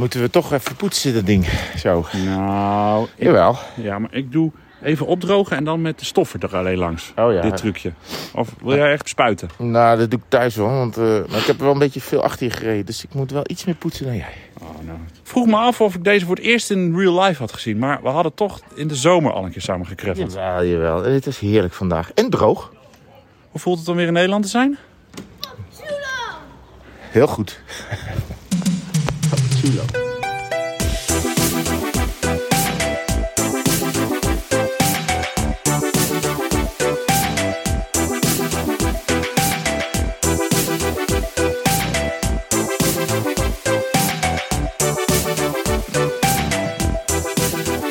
Moeten we toch even poetsen, dat ding. Zo. Nou, ik- Jawel. ja, maar ik doe even opdrogen en dan met de stoffer er alleen langs. Oh ja. Dit trucje. Of wil jij echt spuiten? Nou, dat doe ik thuis wel. Want eh, maar ik heb wel een beetje veel achter je gereden. Dus ik moet wel iets meer poetsen dan jij. Oh, nou. Vroeg me af of ik deze voor het eerst in real life had gezien. Maar we hadden toch in de zomer al een keer samen gekreffeld. Jawel, jawel. En Het is heerlijk vandaag. En droog. Hoe voelt het om weer in Nederland te zijn? Heel goed. too low.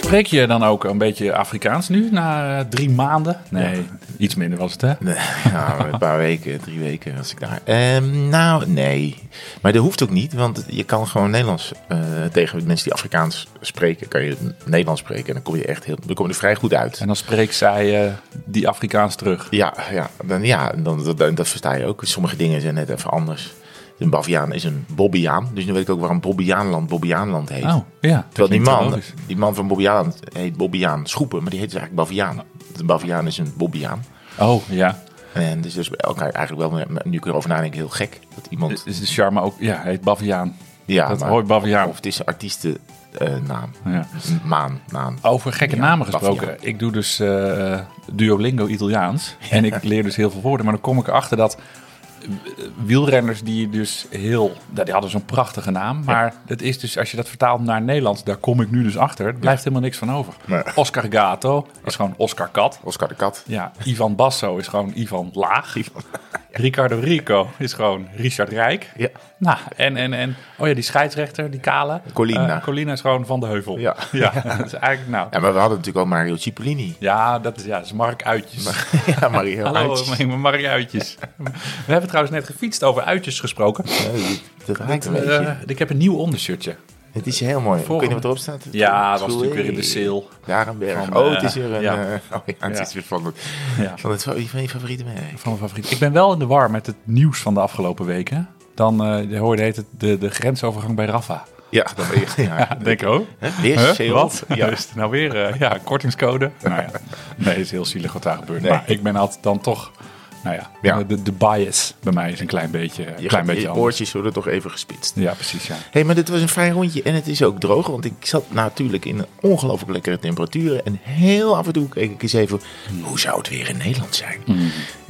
Spreek je dan ook een beetje Afrikaans nu, na eh, drie maanden? Nee, iets minder was het, hè? Nee, een paar weken, drie weken als ik daar. Ehm, nou, nee. Maar dat hoeft ook niet, want je kan gewoon Nederlands eh, tegen mensen die Afrikaans spreken, kan je Nederlands spreken en dan kom je echt heel, dan kom je er vrij goed uit. En dan spreekt zij eh, die Afrikaans terug. Ja, ja, dan, ja dan, dat, dat versta je ook. Sommige dingen zijn net even anders. Een Baviaan is een Bobbiaan, dus nu weet ik ook waarom Bobbiaanland Bobbiaanland heet. Oh, ja. Terwijl die man, die man van Bobbiaan heet Bobbiaan Schoepen, maar die heet dus eigenlijk Baviaan. Een Baviaan is een Bobbiaan. Oh, ja. En dus, dus eigenlijk wel, nu ik erover nadenk, heel gek. Dat iemand, Is de charme ook, ja, hij heet Baviaan. ja, dat maar- hoort Baviaan. Of het is een artiestennaam. Ja. Maan, naam. Over gekke Ja, namen gesproken. Baviaan. Ik doe dus eh, Duolingo Italiaans. En ik leer dus heel veel woorden. Maar dan kom ik erachter dat wielrenners die dus heel... Die hadden zo'n prachtige naam. Maar het is dus, als je dat vertaalt naar Nederlands... Daar kom ik nu dus achter. Er blijft helemaal niks van over. Nee. Oscar Gato is gewoon Oscar Kat. Oscar de Kat. Ja, Ivan Basso is gewoon Ivan Laag. Ricardo Rico is gewoon Richard Rijk. Ja. Nou, en, en, en, oh ja, die scheidsrechter, die kale. Colina. Eh, Colina is gewoon Van de Heuvel. Ja. ja dat is eigenlijk, nou, Ja, maar we hadden natuurlijk al Mario Cipollini. ja, dat is, ja, dat is Mark Uitjes. ja, Mario Hallo, Uitjes. mijn Mark Uitjes. We hebben trouwens net gefietst over uitjes gesproken. Ja, dat- Dat lijkt een Eh, beetje. ik heb een nieuw ondershirtje. Het is heel mooi. Ik weet niet wat erop staat. Ja, dat was natuurlijk weer in de sale. Jarenberg. Van, oh, eh, het is weer een... ja. eh, oh, ja, het Ja. is weer van, het, Ja. van, het, van je favoriete merk. Van mijn favoriet. Ik ben wel in de war met het nieuws van de afgelopen weken. Dan eh hoorde heet het de, de grensovergang bij Rafa. Ja, dan ben je... Ja, Ja, denk ik ook. Hè? Weer Huh? sale. Wat? Ja. Is het nou weer eh, ja, kortingscode? Nou ja. Nee, het is heel zielig wat daar gebeurt. Nee. Maar ik ben altijd dan toch... Nou ja, Ja. De, de bias bij mij is een klein beetje, een Je, klein beetje je oortjes worden toch even gespitst. Ja, precies, ja. hey, maar dit was een fijn rondje en het is ook droog. Want ik zat natuurlijk in ongelooflijk lekkere temperaturen. En heel af en toe keek ik eens even, hoe zou het weer in Nederland zijn? Mm.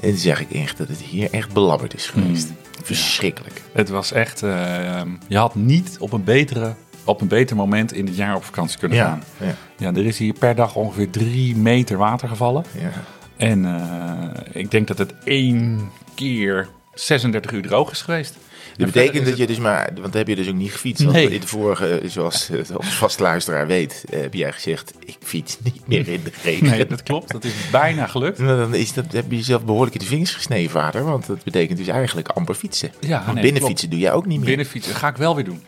En dan zeg ik echt dat het hier echt belabberd is geweest. Verschrikkelijk. Het was echt... eh, je had niet op een, betere, op een beter moment in het jaar op vakantie kunnen Ja, gaan. ja, Ja, er is hier per dag ongeveer drie meter water gevallen. ja. En eh, ik denk dat het één keer 36 uur droog is geweest. Dat En betekent dat je dus maar, want dan heb je dus ook niet gefietst. Want Nee. in de vorige, zoals eh, onze vaste luisteraar weet, eh, heb jij gezegd, ik fiets niet meer in de regen. Nee, dat klopt. Dat is bijna gelukt. Dan is dat, heb je jezelf behoorlijk in de vingers gesneden, vader. Want dat betekent dus eigenlijk amper fietsen. Ja, nee, binnen klopt. fietsen doe jij ook niet meer. Binnenfietsen ga ik wel weer doen.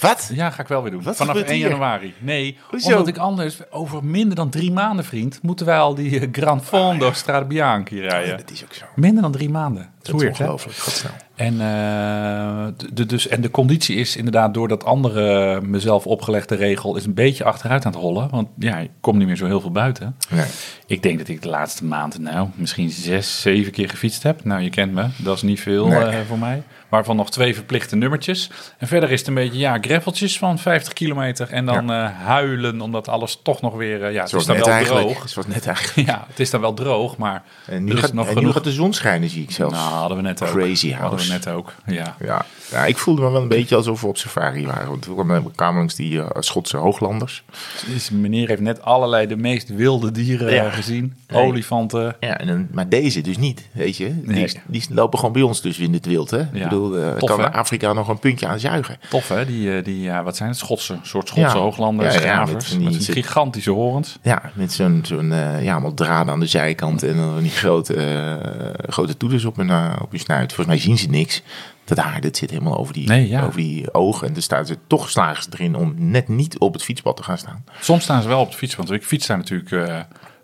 Wat? Ja, ga ik wel weer doen. Wat Vanaf gebeurt 1 hier? januari. Nee, Hoezo? omdat ik anders over minder dan drie maanden, vriend, moeten wij al die eh, Gran Fondo Strade Bianchi Ja, rijden. dat is ook zo. Minder dan drie maanden. Dat is is weird, hè? ongelooflijk. Godsnaam. En, eh, de, dus, en de conditie is inderdaad door dat andere mezelf opgelegde regel is een beetje achteruit aan het rollen. Want ja, ik kom niet meer zo heel veel buiten. Nee. Ik denk dat ik de laatste maanden nou misschien zes, zeven keer gefietst heb. Nou, je kent me. Dat is niet veel Nee. eh, voor mij. Waarvan nog twee verplichte nummertjes. En verder is het een beetje, ja, graveltjes van 50 kilometer. En dan eh, huilen, omdat alles toch nog weer... eh, ja, het is dan wel eigenlijk. droog. Zoals net eigenlijk. Ja, het is dan wel droog, maar En nu, er is gaat, nog en nu genoeg... gaat de zon schijnen, zie ik zelfs. Nou, hadden we net ook. Crazy Hadden we net ook, ja. Ja. ja, ik voelde me wel een beetje alsof we op safari waren. Want we kwamen langs die Schotse hooglanders. Dus meneer heeft net allerlei de meest wilde dieren Ja. Gezien. Nee. Olifanten. Ja, en, dan- maar deze dus niet, weet je. Die, Nee. die lopen gewoon bij ons dus in het wild, hè. ik bedoel, tof, kan hè? Afrika nog een puntje aan zuigen. Tof hè, die, eh, die ja, wat zijn het? Schotse, een soort Schotse Ja. hooglanders, Ja, ja, gravers. met die- een gigantische horens. Ja, met zo'n, zo'n eh, ja, allemaal draden aan de zijkant en dan die grote, grote toeters op hun, op hun snuit. Volgens mij zien ze niks. Dat haar, dit zit helemaal over die, Nee, ja. over die ogen. En er staan ze toch slagen ze erin om net niet op het fietspad te gaan staan. Soms staan ze wel op de fiets, want ik fiets daar natuurlijk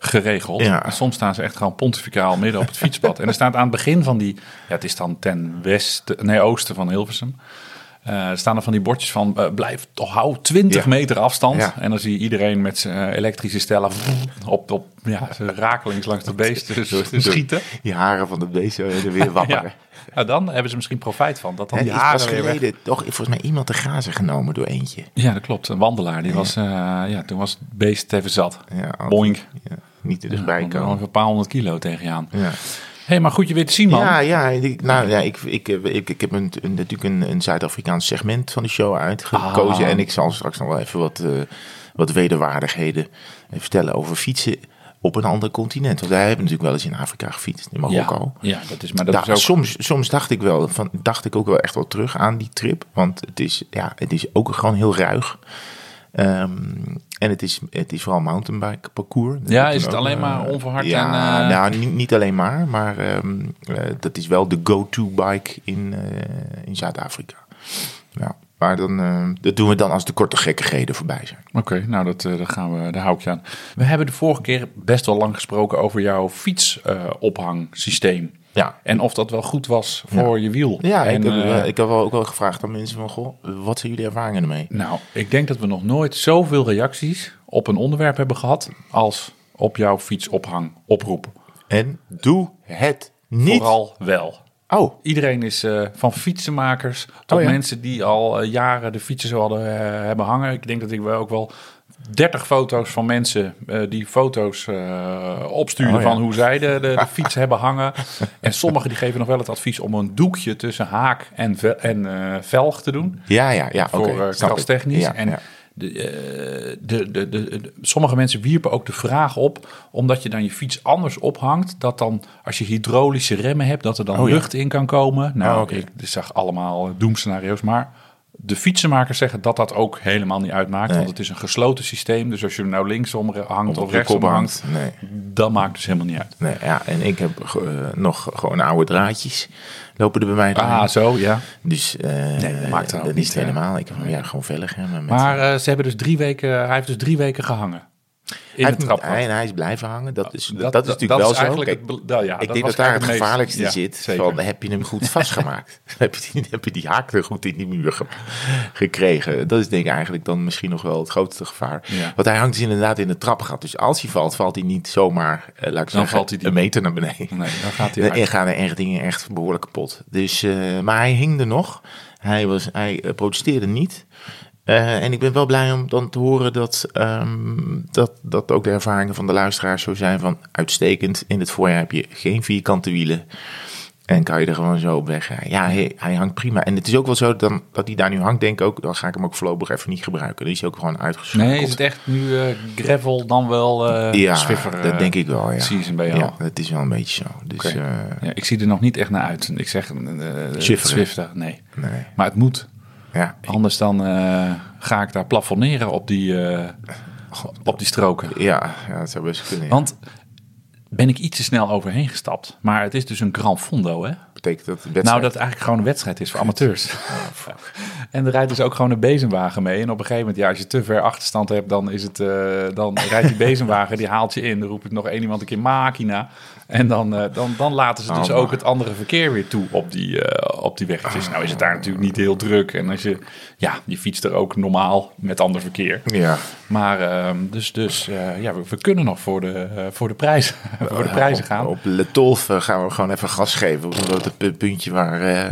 geregeld. Ja. En soms staan ze echt gewoon pontificaal midden op het fietspad. en er staat aan het begin van die, ja, het is dan ten westen, nee, oosten van Hilversum. Eh, staan er van die bordjes van eh, blijf toch hou 20 Ja. meter afstand. Ja. En dan zie je iedereen met zijn eh, elektrische stellen op, op ja, rakelings langs de beest schieten. Die haren van het beest eh, er weer wapperen. Ja. Nou, dan hebben ze misschien profijt van. Dat dan die is haren pas weg. geleden toch volgens mij iemand te grazen genomen door eentje. Ja, dat klopt. Een wandelaar. Die was, ja, toen was het beest even zat. Ja, Boink. Ja, niet er dus bij komen. een paar honderd kilo tegen je aan. Ja. Hé, maar goed je weer te zien, man. Ja, ja, ik, nou, ja ik, ik, ik, ik heb een, een- natuurlijk een, een Zuid-Afrikaans segment van de show uitgekozen. Ah. En ik zal straks nog wel even wat, eh, wat wederwaardigheden vertellen over fietsen op een ander continent. Want wij hebben natuurlijk wel eens in Afrika gefietst, in Marokko. ja, ja, dat is, maar dat Daar- is ook... soms, soms dacht ik wel, van, dacht ik ook wel echt wel terug aan die trip. Want het is, ja, het is ook gewoon heel ruig. Ehm, en het is, het is vooral mountainbike parcours. Dat Ja, is het alleen eh, maar onverhard Ja, en, eh, nou, niet, niet alleen maar. Maar ehm, eh, dat is wel de go-to bike in, in Zuid-Afrika. Ja, maar dan, eh, dat doen we dan als de korte gekkigheden voorbij zijn. Oké, nou dat, eh, dat gaan we, daar hou ik je aan. We hebben de vorige keer best wel lang gesproken over jouw fietsophangsysteem. Ja, en of dat wel goed was voor je wiel. ja en, ik, heb, eh, ik heb wel ook wel gevraagd aan mensen van, goh, wat zijn jullie ervaringen ermee? Nou, ik denk dat we nog nooit zoveel reacties op een onderwerp hebben gehad als op jouw fietsophang oproep. En doe het niet. Vooral wel. Oh, Iedereen is eh, van fietsenmakers tot Oh ja. mensen die al eh, jaren de fietsen zo hadden eh, hebben hangen. Ik denk dat ik wel ook wel 30 foto's van mensen die foto's opsturen Oh ja. van hoe zij de, de, de fiets hebben hangen. En sommigen die geven nog wel het advies om een doekje tussen haak en, ve- en velg te doen. ja, ja, ja. Voor krastechnisch. Ja, en ja. De, eh, de, de, de, sommige mensen wierpen ook de vraag op, omdat je dan je fiets anders ophangt, dat dan als je hydraulische remmen hebt, dat er dan Oh ja. lucht in kan komen. Nou, Oh, oké. ik zag allemaal doemscenario's, maar de fietsenmakers zeggen dat dat ook helemaal niet uitmaakt, Nee. want het is een gesloten systeem. Dus als je hem nou linksom hangt Of of, rechtsom hangt. Nee. dat maakt dus helemaal niet uit. Nee, ja, en ik heb eh, nog gewoon oude draadjes lopen er bij mij. Ah, zo, ja. Dus Nee, dat maakt er dat niet, hè. helemaal. Ik heb ja, gewoon vellig. Hè, met, Maar eh, ze hebben dus drie weken, hij heeft dus drie weken gehangen. In hij, het heeft- trapgat. hij, is blijven hangen. Dat is, dat, is natuurlijk wel zo. Kijk, het nou ja, ik dat denk dat daar het gevaarlijkste meest- zit. Van, heb je hem goed vastgemaakt? heb, je die, heb je die haak er goed in die muur ge- gekregen? Dat is denk ik eigenlijk dan misschien nog wel het grootste gevaar. Ja. Want hij hangt dus inderdaad in de trapgat. Dus als hij valt, valt hij niet zomaar eh, laat ik zeggen, valt hij die- een meter naar beneden. Nee, dan gaat hij Dan uit. gaan er echt dingen echt behoorlijk kapot. Dus, eh, maar hij hing er nog. Hij, was, hij eh, protesteerde niet. Eh, en ik ben wel blij om dan te horen dat, ehm, dat, dat ook de ervaringen van de luisteraars zo zijn van uitstekend. In het voorjaar heb je geen vierkante wielen. En kan je er gewoon zo op weg. Ja, hij, hij hangt prima. En het is ook wel zo dan, dat hij daar nu hangt, denk ik ook. Dan ga ik hem ook voorlopig even niet gebruiken. Die is ook gewoon uitgeschakeld. Nee, is het echt nu eh, gravel dan wel eh ja, Swiffer? dat denk ik wel. Ja. season bij jou? Ja, dat is wel een beetje zo. Dus, Ja, ik zie er nog niet echt naar uit. Ik zeg uh. Swifter, nee. nee. Maar het moet. Ja, Anders dan eh, ga ik daar plafonneren op die, eh, op die stroken. ja, ja, dat zou best kunnen. ja. Want ben ik iets te snel overheen gestapt. Maar het is dus een Gran Fondo, hè? betekent dat wedstrijd... Nou, dat het eigenlijk gewoon een wedstrijd is voor amateurs. en er rijdt dus ook gewoon een bezemwagen mee. En op een gegeven moment, ja, als je te ver achterstand hebt, dan, is het, eh, dan rijdt die bezemwagen, die haalt je in. Dan roept het nog één iemand een keer machina. En dan, eh, dan, dan laten ze dus Oh, ook het andere verkeer weer toe op die, eh, op die weggetjes. Nou is het daar natuurlijk niet heel druk. En als je, ja, je fietst er ook normaal met ander verkeer. Ja, Maar ehm, dus, dus eh, ja, we, we kunnen nog voor de, voor de, prijs, voor de prijzen gaan. Op Le Tolf eh, gaan we gewoon even gas geven. Op het pu- puntje waar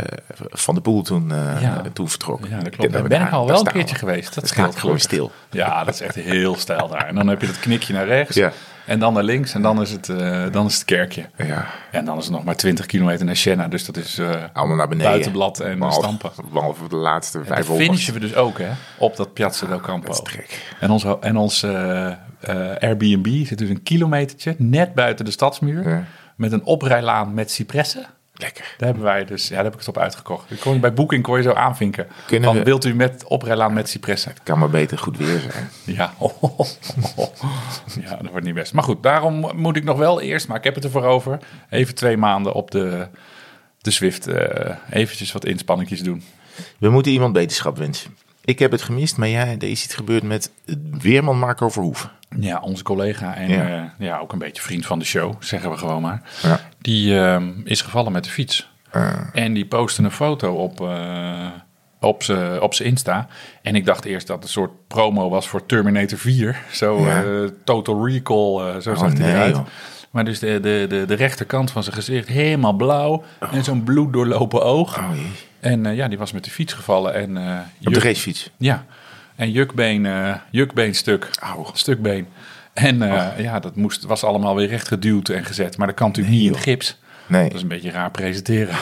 Van de Poel toen, Ja. toen vertrok. Ja, dat klopt. Daar ben ik al wel een keertje we. geweest. Dat gaat gewoon stil. Ja, dat is echt heel stijl daar. En dan heb je dat knikje naar rechts. Ja. En dan naar links. En dan is het, eh, dan is het kerkje. Ja, En dan is het nog maar 20 kilometer naar Siena. Dus dat is eh, allemaal naar beneden. buitenblad en Behalve- stampen. Behalve de laatste En vijf dan finishen we dus ook hè, op dat Piazza del Campo. Dat is gek. En ons, en ons eh, Airbnb zit dus een kilometertje net buiten de stadsmuur. Ja. Met een oprijlaan met cipressen. Lekker. Daar hebben wij dus, ja, daar heb ik het op uitgekocht. Ik kon, bij Booking kon je zo aanvinken. Kunnen van, we- wilt u met oprijlaan met cipressen? Kan maar beter goed weer zijn. Ja. ja, dat wordt niet best. Maar goed, daarom moet ik nog wel eerst, maar ik heb het ervoor over, even twee maanden op de, de Zwift eh eventjes wat inspanningetjes doen. We moeten iemand beterschap wensen. Ik heb het gemist, maar ja, er is iets gebeurd met weerman Marco Verhoeven. Ja, onze collega en Ja. ja. ja, ook een beetje vriend van de show, zeggen we gewoon maar. Ja. Die ehm, is gevallen met de fiets. Eh, En die postte een foto op, eh, op zijn op Insta. En ik dacht eerst dat het een soort promo was voor Terminator 4. Zo Ja. eh, Total Recall, eh, zo Oh, zag hij eruit. joh. Maar dus de, de, de, de rechterkant van zijn gezicht helemaal blauw. En zo'n bloeddoorlopen oog. Oh. En eh, ja, die was met de fiets gevallen. En, eh, Op de racefiets. Ja, en jukbeen, eh jukbeenstuk. Auw. Stukbeen. En eh, ja, dat moest, was allemaal weer recht geduwd en gezet. Maar dat kan natuurlijk niet in gips. Nee. Dat is een beetje raar presenteren.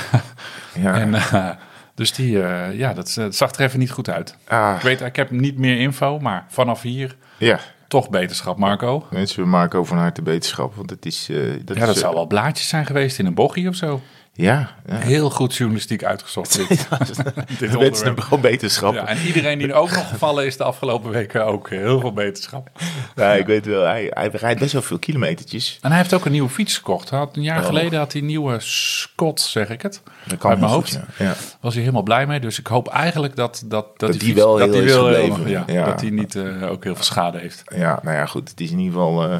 Ja. En, eh, dus die, ja, dat, zag er even niet goed uit. Ah, Ik weet, ik heb niet meer info, maar vanaf hier ja. toch beterschap, Marco. Mensen, over van harte beterschap. Want het is... dat Ja, dat is, zou wel blaadjes zijn geweest in een bochie of zo. Ja. ja. Heel goed journalistiek uitgezocht. Dit, dit Mensen onderwerp. hebben gewoon beterschap. Ja, en iedereen die er ook nog gevallen is de afgelopen weken ook heel veel beterschap. Ja, ik weet wel. Hij, hij rijdt best wel veel kilometertjes. En hij heeft ook een nieuwe fiets gekocht. Hij had, een jaar Oh. geleden had hij een nieuwe Scott, zeg ik het. Dat kan Uit mijn hoofd. goed, ja. Was hij helemaal blij mee. Dus ik hoop eigenlijk dat, dat, dat, die fiets- wel dat heel die is wel gebleven. Ja. Dat hij niet eh, ook heel veel schade heeft. Ja, nou ja, goed. Het is in ieder geval... eh,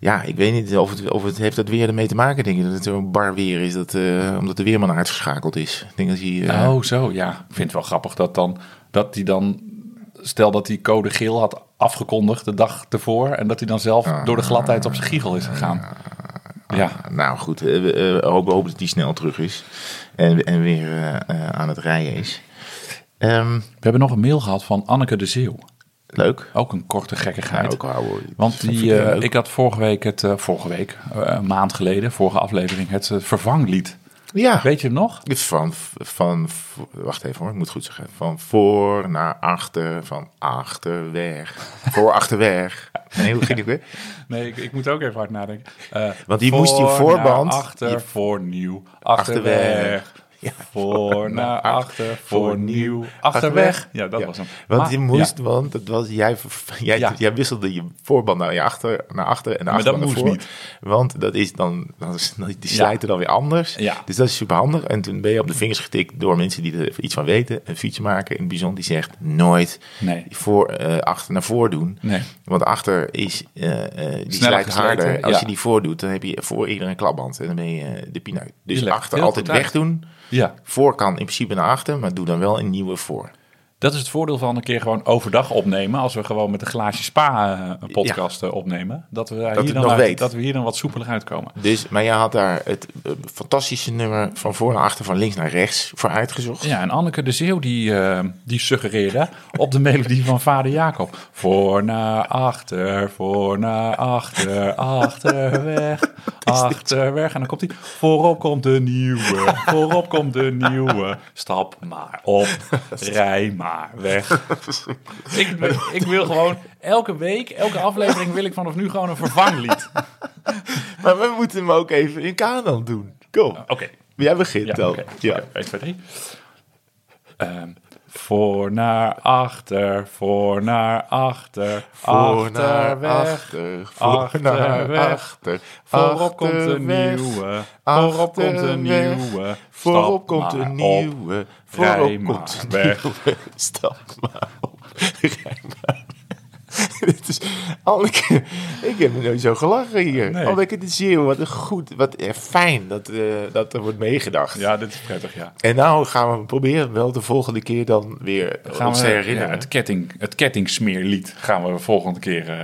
ja, ik weet niet of het, of het heeft dat weer ermee te maken. Denk je dat het zo'n bar weer is, dat, eh, omdat de weerman uitgeschakeld is. Ik denk dat hij... eh, Oh, zo. Ja, ik vind het wel grappig dat dan dat hij dan... Stel dat hij code geel had afgekondigd de dag ervoor... en dat hij dan zelf Ah. door de gladheid op zijn giegel is gegaan. Ja, Nou goed, eh, we hopen, hopen dat hij snel terug is. En, en weer aan het rijden is. Ehm, we hebben nog een mail gehad van Anneke de Zeeuw. Leuk. Ook een korte gekkigheid. Ook. Want die, ik eh, ik had vorige week het, eh, vorige week, eh, een maand geleden, vorige aflevering, het vervanglied. Ja, Weet je hem nog? van, van, wacht even hoor, ik moet het goed zeggen. Van voor naar achter, van achterweg. voor achterweg. Nee, hoe ging het weer? Nee, ik, ik moet ook even hard nadenken. Want die moest voor voorband- achter, voor nieuw, Achterweg. achterweg. Ja. Voor naar achter, voor nieuw, achterweg. Ja, dat Ja. was hem. Want Maar- je moest, ja. want dat was, jij, jij, jij wisselde je voorband naar, je achter, naar achter en dat achterband naar moest voor. niet. Want dat is dan, dan is, die slijten dan weer anders. Ja. Dus dat is super handig. En toen ben je op de vingers getikt door mensen die er iets van weten. Een fietsmaker in het bijzonder die zegt nooit Nee. voor, eh, achter naar voor doen. Nee. Want achter is, eh, eh, die slijt harder. Als je die voor doet, dan heb je voor iedereen een klapband. En dan ben je de pineut. Dus achter altijd goed uit. wegdoen. Ja, Voor kan in principe naar achter, maar doe dan wel een nieuwe voor. Dat is het voordeel van een keer gewoon overdag opnemen. Als we gewoon met een glaasje spa eh, een podcast eh, opnemen. Dat we, hier dan nog uit- weet. dat we hier dan wat soepeler uitkomen. Dus, maar jij had daar het eh, fantastische nummer van voor naar achter, van links naar rechts voor uitgezocht. Ja, en Anneke de Zeeuw die, eh, die suggereerde op de melodie van vader Jacob. Voor naar achter, voor naar achter, achterweg, achterweg. En dan komt hij, voorop komt de nieuwe, voorop komt de nieuwe. Stap maar op, rij maar weg. Ik, ik wil gewoon elke week, elke aflevering wil ik vanaf nu gewoon een vervanglied. Maar we moeten hem ook even in kanon doen. Kom, Oké. jij begint Ja, dan. Ja. Oké, 1, 2, 3. Ehm, voor naar achter, voor naar achter, Voor naar achter, voor naar achter. Voorop komt een nieuwe, voorop komt een nieuwe. Voorop komt een nieuwe, voorop komt een weg. nieuwe. Stap maar op, rij maar Dit is, Anneke, ik heb nog nooit zo gelachen hier. Nee. Anneke de Zeeuw, wat een goed, wat eh, fijn dat, eh, dat er wordt meegedacht. Ja, dit is prettig, ja. En nou gaan we proberen wel de volgende keer dan weer Gaan ons we, te ja, herinneren. het, ketting, het kettingsmeerlied gaan we de volgende keer eh,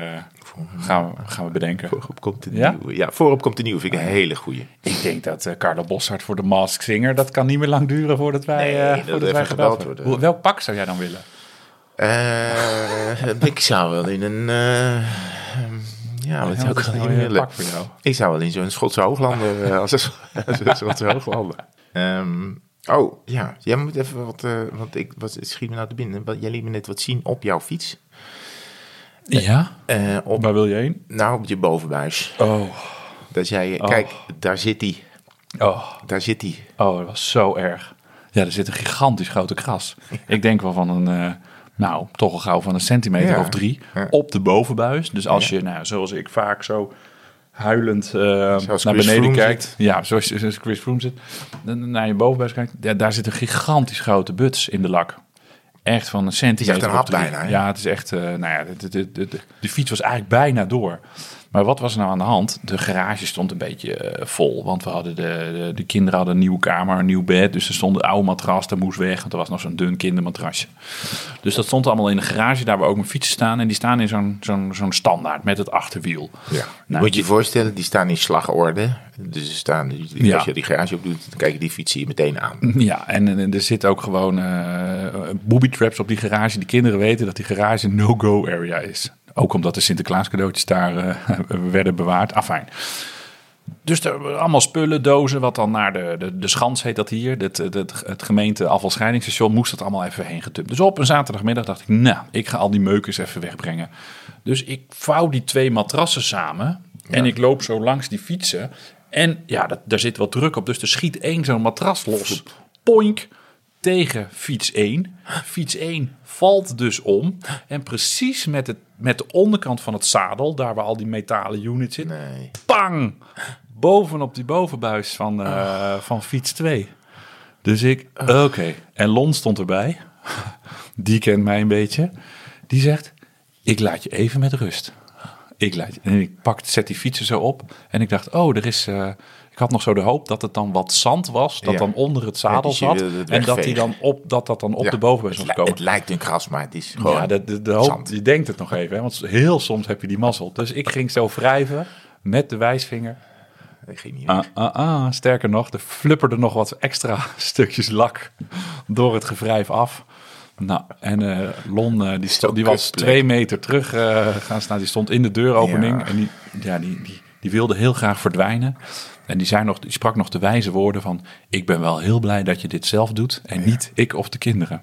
gaan we, gaan we bedenken. Voorop komt de Ja? nieuwe. Ja, voorop komt de nieuwe. Vind ik een hele goeie. Ik denk dat eh Carla Bossart voor de Mask Singer, dat kan niet meer lang duren voordat wij, Nee, dat voordat wij gebeld worden. worden. Hoe- Welk pak zou jij dan willen? Eh, ik zou wel in een... eh, ja, wat zou ik wel in willen? voor jou? Ik zou wel in zo'n Schotse hooglander... eh, als een, als een Schotse hooglander. Ehm, oh, ja. Jij moet even wat... eh, want ik was, schiet me nou te binnen. want Jij liet me net wat zien op jouw fiets. Ja? Eh, op, Waar wil je heen? nou, op je bovenbuis. Oh, Dat jij... Oh. Kijk, daar zit hij. oh, Daar zit hij. oh, dat was zo erg. Ja, er zit een gigantisch grote kras. Ik denk wel van een, eh, nou, toch al gauw van een centimeter Ja. of drie op de bovenbuis. Dus als je, nou, zoals ik vaak zo huilend eh, naar beneden kijkt. zit. Ja, zoals, zoals Chris Froome zit. dan Naar je bovenbuis kijkt. Ja, daar zit een gigantisch grote buts in de lak. echt van een centimeter. een op hap drie. bijna, hè? Ja, het is echt, eh, nou ja, de, de, de, de, de fiets was eigenlijk bijna door. Maar wat was er nou aan de hand? De garage stond een beetje eh, vol. Want we hadden de, de, de kinderen hadden een nieuwe kamer, een nieuw bed. Dus er stond een oude matras, dat moest weg. Want er was nog zo'n dun kindermatrasje. Dus dat stond allemaal in de garage, daar waar ook mijn fietsen staan. En die staan in zo'n zo'n zo'n standaard met het achterwiel. Ja. Nou, Moet je je voorstellen, die staan in slagorde. Dus ze staan, als je die garage op doet, dan kijk je die fietsen je meteen aan. Ja, en, en er zit ook gewoon eh booby traps op die garage. Die kinderen weten dat die garage een no-go area is. Ook omdat de Sinterklaas cadeautjes daar eh, werden bewaard. Afijn. Dus er allemaal spullen, dozen, wat dan naar de, de, de schans heet dat hier. Het, het, het, het gemeente afvalscheidingsstation moest dat allemaal even heen getumpt. Dus op een zaterdagmiddag dacht ik, nou, ik ga al die meukers even wegbrengen. Dus ik vouw die twee matrassen samen en ik loop zo langs die fietsen. En ja, dat, daar zit wat druk op, dus er schiet één zo'n matras los. Poink tegen fiets 1. Fiets 1 valt dus om. En precies met, het, met de onderkant van het zadel, daar waar al die metalen units zitten, Nee. pang! Bovenop die bovenbuis van, eh, van fiets 2. Dus ik, oké. En Lon stond erbij. Die kent mij een beetje. Die zegt, ik laat je even met rust. Ik laat je. En ik pak, zet die fietsen zo op. En ik dacht, oh, er is... eh, ik had nog zo de hoop dat het dan wat zand was. Dat Ja. dan onder het zadel zat. En dat, die dan op, dat dat dan op Ja, de was li- komen. het lijkt een gras, maar het is gewoon Ja, de, de, de hoop, zand. je denkt het nog even, hè? want heel soms heb je die mazzel. Dus ik ging zo wrijven met de wijsvinger. Dat ging niet Ah, ah, ah. Sterker nog, er flipperde nog wat extra stukjes lak door het gewrijf af. Nou, en eh, Lon, eh, die, die was twee meter terug eh, gaan staan. Die stond in de deuropening. Ja. En die, ja, die, die, die wilde heel graag verdwijnen. En die, zei nog, die sprak nog de wijze woorden van... Ik ben wel heel blij dat je dit zelf doet en niet ik of de kinderen.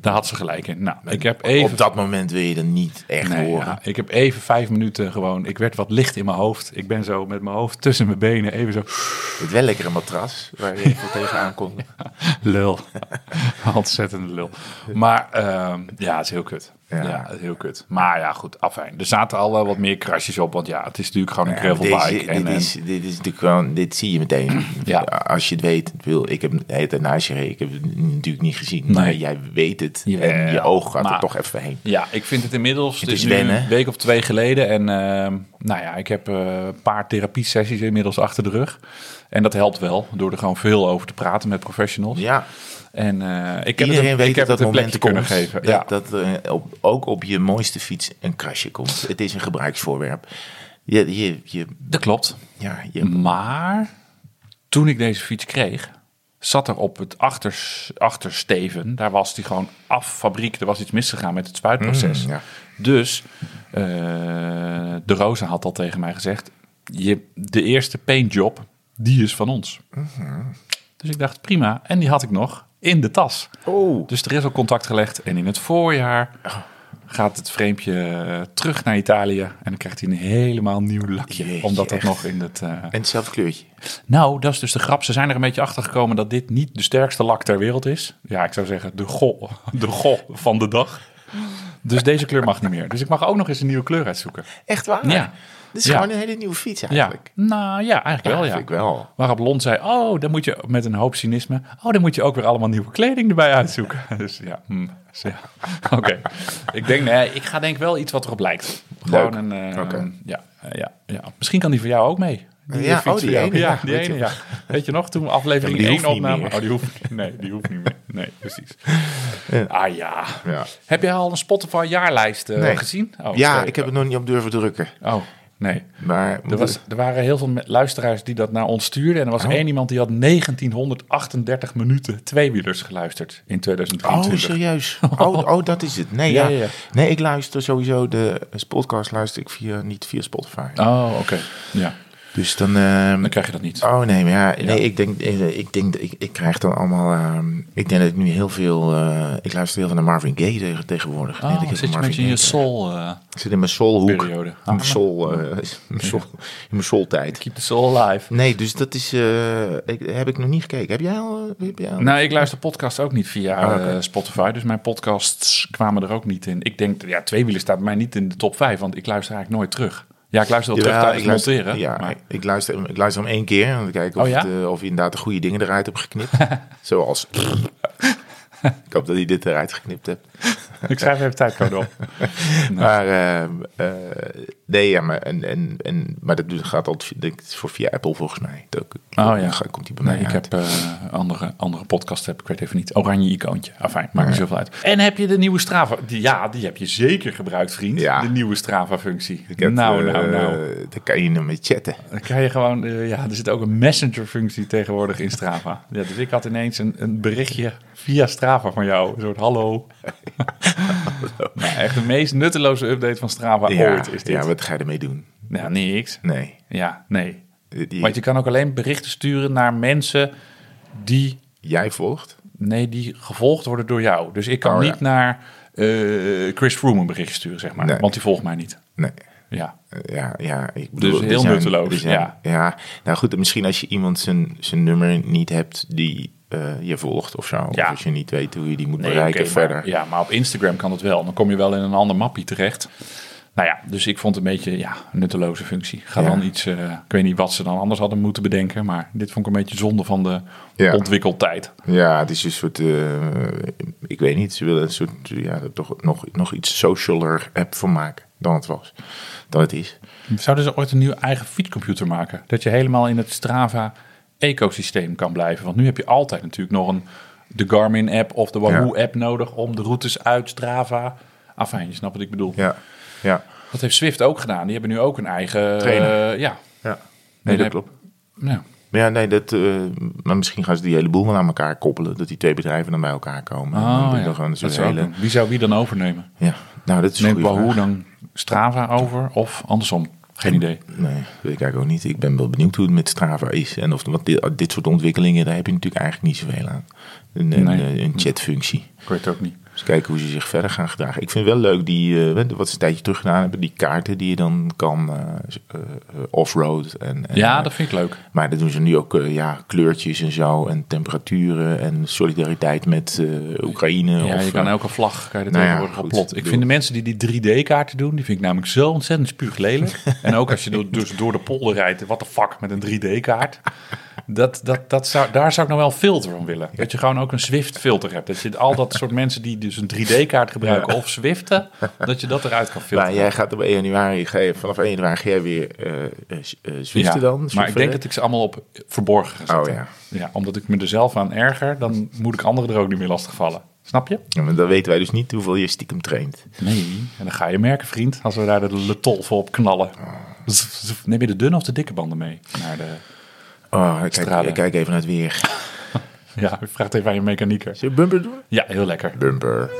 Daar had ze gelijk in. Nou, ik heb even... Op dat moment wil je er niet echt Nee, horen. ja, ik heb even vijf minuten gewoon... Ik werd wat licht in mijn hoofd. Ik ben zo met mijn hoofd tussen mijn benen even zo... Het wel lekkere matras waar je even tegenaan kon. Lul. Ontzettende lul. Maar ehm, ja, het is heel kut. Ja. Het heel kut. Maar ja, goed, afijn. Er zaten al wel wat meer krasjes op. Want ja, het is natuurlijk gewoon een maar gravelbike. en, dit, en- is, dit is natuurlijk gewoon, dit zie je meteen. Ja. Als je het weet, ik wil, ik heb tijd naast je. Ik heb het natuurlijk niet gezien. Maar Nee. jij weet het. En je oog gaat maar- er toch even heen. Ja, ik vind het inmiddels. Het Het is wennen. een week of twee geleden. En ehm, nou ja, ik heb eh, een paar therapiesessies inmiddels achter de rug. En dat helpt wel door er gewoon veel over te praten met professionals. Ja, En eh, ik heb iedereen het, weet ik heb dat het een moment plekje komt. kunnen geven. Dat, ja. dat er op, ook op je mooiste fiets een krasje komt. Het is een gebruiksvoorwerp. Je, je, je, dat klopt. ja, je, Maar toen ik deze fiets kreeg, zat er op het achters, achtersteven, daar was die gewoon af fabriek, er was iets misgegaan met het spuitproces. Mm, ja. Dus eh, de Rosa had al tegen mij gezegd, je, de eerste paintjob, die is van ons. Mhm. Dus ik dacht, prima. En die had ik nog in de tas. Oh. Dus er is al contact gelegd. En in het voorjaar gaat het vreempje eh, terug naar Italië. En dan krijgt hij een helemaal nieuw lakje. Jeetje, omdat dat echt. nog in het... eh, En hetzelfde kleurtje. nou, dat is dus de grap. Ze zijn er een beetje achter gekomen dat dit niet de sterkste lak ter wereld is. Ja, ik zou zeggen de go, de go van de dag. Dus deze kleur mag niet meer. Dus ik mag ook nog eens een nieuwe kleur uitzoeken. Echt waar? Ja. Dit is Ja. gewoon een hele nieuwe fiets Ja, eigenlijk. nou ja, eigenlijk wel ja. vind ik wel. Waarop Lon zei, oh, dan moet je met een hoop cynisme... oh, dan moet je ook weer allemaal nieuwe kleding erbij uitzoeken. Dus ja, hm, dus ja. oké. Ik denk, nee, ik ga denk wel iets wat erop lijkt. Gewoon Leuk. een, eh, ja, eh, ja, ja. Misschien kan die voor jou ook mee. Die Ja, oh, die ene, Ja, ja, die weet ene, je ja. Weet je nog, toen aflevering Ja, maar 1 die hoeft niet opnamen... meer. Oh, die hoeft, nee, die hoeft niet meer. Nee, precies. Ah ja. Ja. Heb jij al een Spotify jaarlijst eh, Nee. gezien? Oh, Ja, ik heb het nog niet op durven drukken. Oh, nee. Maar Er, was, er waren heel veel luisteraars die dat naar ons stuurden. En er was Oh. één iemand die had 1938 minuten tweewielers geluisterd in Oh, 2023. serieus? Oh, oh, dat is het. Nee, Ja, ja, ja, ja. nee, ik luister sowieso de podcast luister ik via, niet via Spotify. Oh, oké. Ja, Dus dan. ehm, dan krijg je dat niet. Oh nee, maar ja, nee, Ja. ik denk, eh, ik denk, ik, ik krijg dan allemaal. ehm, ik denk dat ik nu heel veel. eh, ik luister heel veel naar Marvin Gaye tegen- tegenwoordig. Oh, ik zit je Marvin in je Gaye- soul... eh, Ik zit in mijn soulhoek. periode. In mijn soul, eh, in mijn soul, soultijd. keep the soul alive. Nee, dus dat is. eh, ik, heb ik nog niet gekeken. Heb jij al? Heb jij al? Nou, ik luister podcasts ook niet via Oh, eh, Spotify. Dus mijn podcasts kwamen er ook niet in. Ik denk, ja, tweewielen staat bij mij niet in de top 5. Want ik luister eigenlijk nooit terug. Ja, ik luister wel terug Jawel, tijdens ik luister, monteren. Ja, maar- ik, luister, ik luister hem één keer. Om te kijken of, Oh, ja? het, eh, of je inderdaad de goede dingen eruit hebt geknipt. Zoals. ik hoop dat hij dit eruit geknipt hebt. Ik schrijf even tijdcode op. Maar, eh, eh, nee, ja, maar, en, en, en, maar dat gaat altijd denk ik, voor via Apple volgens mij. Dat, Oh ja. gaat- komt hij bij mij ik uit. heb eh, andere, andere podcast, heb, ik weet even niet. Oranje icoontje. Afijn, maakt niet zoveel uit. En heb je de nieuwe Strava? Die, ja, die heb je zeker gebruikt, vriend. Ja. De nieuwe Strava-functie. Heb, Nou, eh, nou, nou. Dan kan je hem mee chatten. Dan kan je gewoon, eh, ja, er zit ook een messenger-functie tegenwoordig in Strava. Ja, dus ik had ineens een, een berichtje via Strava van jou. Een soort hallo. nou, echt de meest nutteloze update van Strava ja, ooit is dit. ja, wat ga je ermee doen? Nou, niks. Nee. Ja, nee. Die, Want je kan ook alleen berichten sturen naar mensen die, Jij volgt? nee, die gevolgd worden door jou. Dus ik kan Oh, ja. niet naar eh, Chris Froome een berichtje sturen, zeg maar. Nee. Want die volgt mij niet. Nee. Ja. Eh, Ja, ja, ik bedoel, Dus heel zijn- nutteloos, zijn- ja. ja. Nou goed, misschien als je iemand zijn, zijn nummer niet hebt die eh, je volgt of zo. Ja. Of als je niet weet hoe je die moet Nee, bereiken verder. Maar, ja, maar op Instagram kan het wel. Dan kom je wel in een ander mappie terecht. Nou ja, dus ik vond het een beetje ja, een nutteloze functie. Ga Ja. dan iets, eh, ik weet niet wat ze dan anders hadden moeten bedenken. Maar dit vond ik een beetje zonde van de Ja. ontwikkeltijd. Ja, het is een soort, eh, ik weet niet, ze willen een soort, ja, er toch nog, nog iets socialer app van maken dan het was, dan het is. Zouden ze ooit een nieuwe eigen fietscomputer maken? Dat je helemaal in het Strava-ecosysteem kan blijven. Want nu heb je altijd natuurlijk nog een, de Garmin-app of de Wahoo-app nodig om de routes uit Strava. Afijn, je snapt wat ik bedoel. Ja, ja, Dat heeft Swift ook gedaan. Die hebben nu ook een eigen... Trainer. eh, ja. ja. Nee, dat klopt. ja. Ja, nee, dat, eh, maar misschien gaan ze die hele boel wel aan elkaar koppelen. Dat die twee bedrijven dan bij elkaar komen. En dan Oh, je ja. dan Dat hele. Wie zou wie dan overnemen? ja, nou, dat is Neemt Wahoo dan Strava over of andersom? Geen idee. Nee, dat weet ik eigenlijk ook niet. Ik ben wel benieuwd hoe het met Strava is. En of, want dit, dit soort ontwikkelingen, daar heb je natuurlijk eigenlijk niet zoveel aan. Een, een, een chatfunctie. Ik weet het ook niet. Dus kijken hoe ze zich verder gaan gedragen. Ik vind wel leuk die, eh, wat ze een tijdje terug gedaan hebben, die kaarten die je dan kan eh, offroad. En, en, Ja, dat vind ik leuk. Maar dat doen ze nu ook, ja, kleurtjes en zo. En temperaturen en solidariteit met Oekraïne. Ja, of, je kan elke vlag kan je er nou ja, tegenwoordig op goed. plot. Ik vind de mensen die die 3D-kaarten doen, die vind ik namelijk zo ontzettend spuuglelijk. en ook als je dus door de polder rijdt, wat de fuck met een 3D-kaart. Dat, dat, dat zou, daar zou ik nog wel een filter van willen. Dat je gewoon ook een Swift-filter hebt. Dat je al dat soort mensen die dus een 3D-kaart gebruiken of Swiften, dat je dat eruit kan filteren. maar jij gaat op 1 januari, vanaf 1 januari ga jij weer eh eh, eh, Zwiften Ja, dan? Maar ik Zwiften? denk dat ik ze allemaal op verborgen ga zetten. Oh ja. ja. Omdat ik me er zelf aan erger, dan moet ik anderen er ook niet meer lastigvallen. Snap je? Ja, maar dan weten wij dus niet hoeveel je stiekem traint. Nee, en dan ga je merken, vriend, als we daar de letol voor op knallen. Neem je de dunne of de dikke banden mee? Naar de, Oh, ik kijk, ik kijk even naar het weer. ja, ik vraag het even aan je mechanieker. Zullen we bumper doen? Ja, heel lekker. Bumper.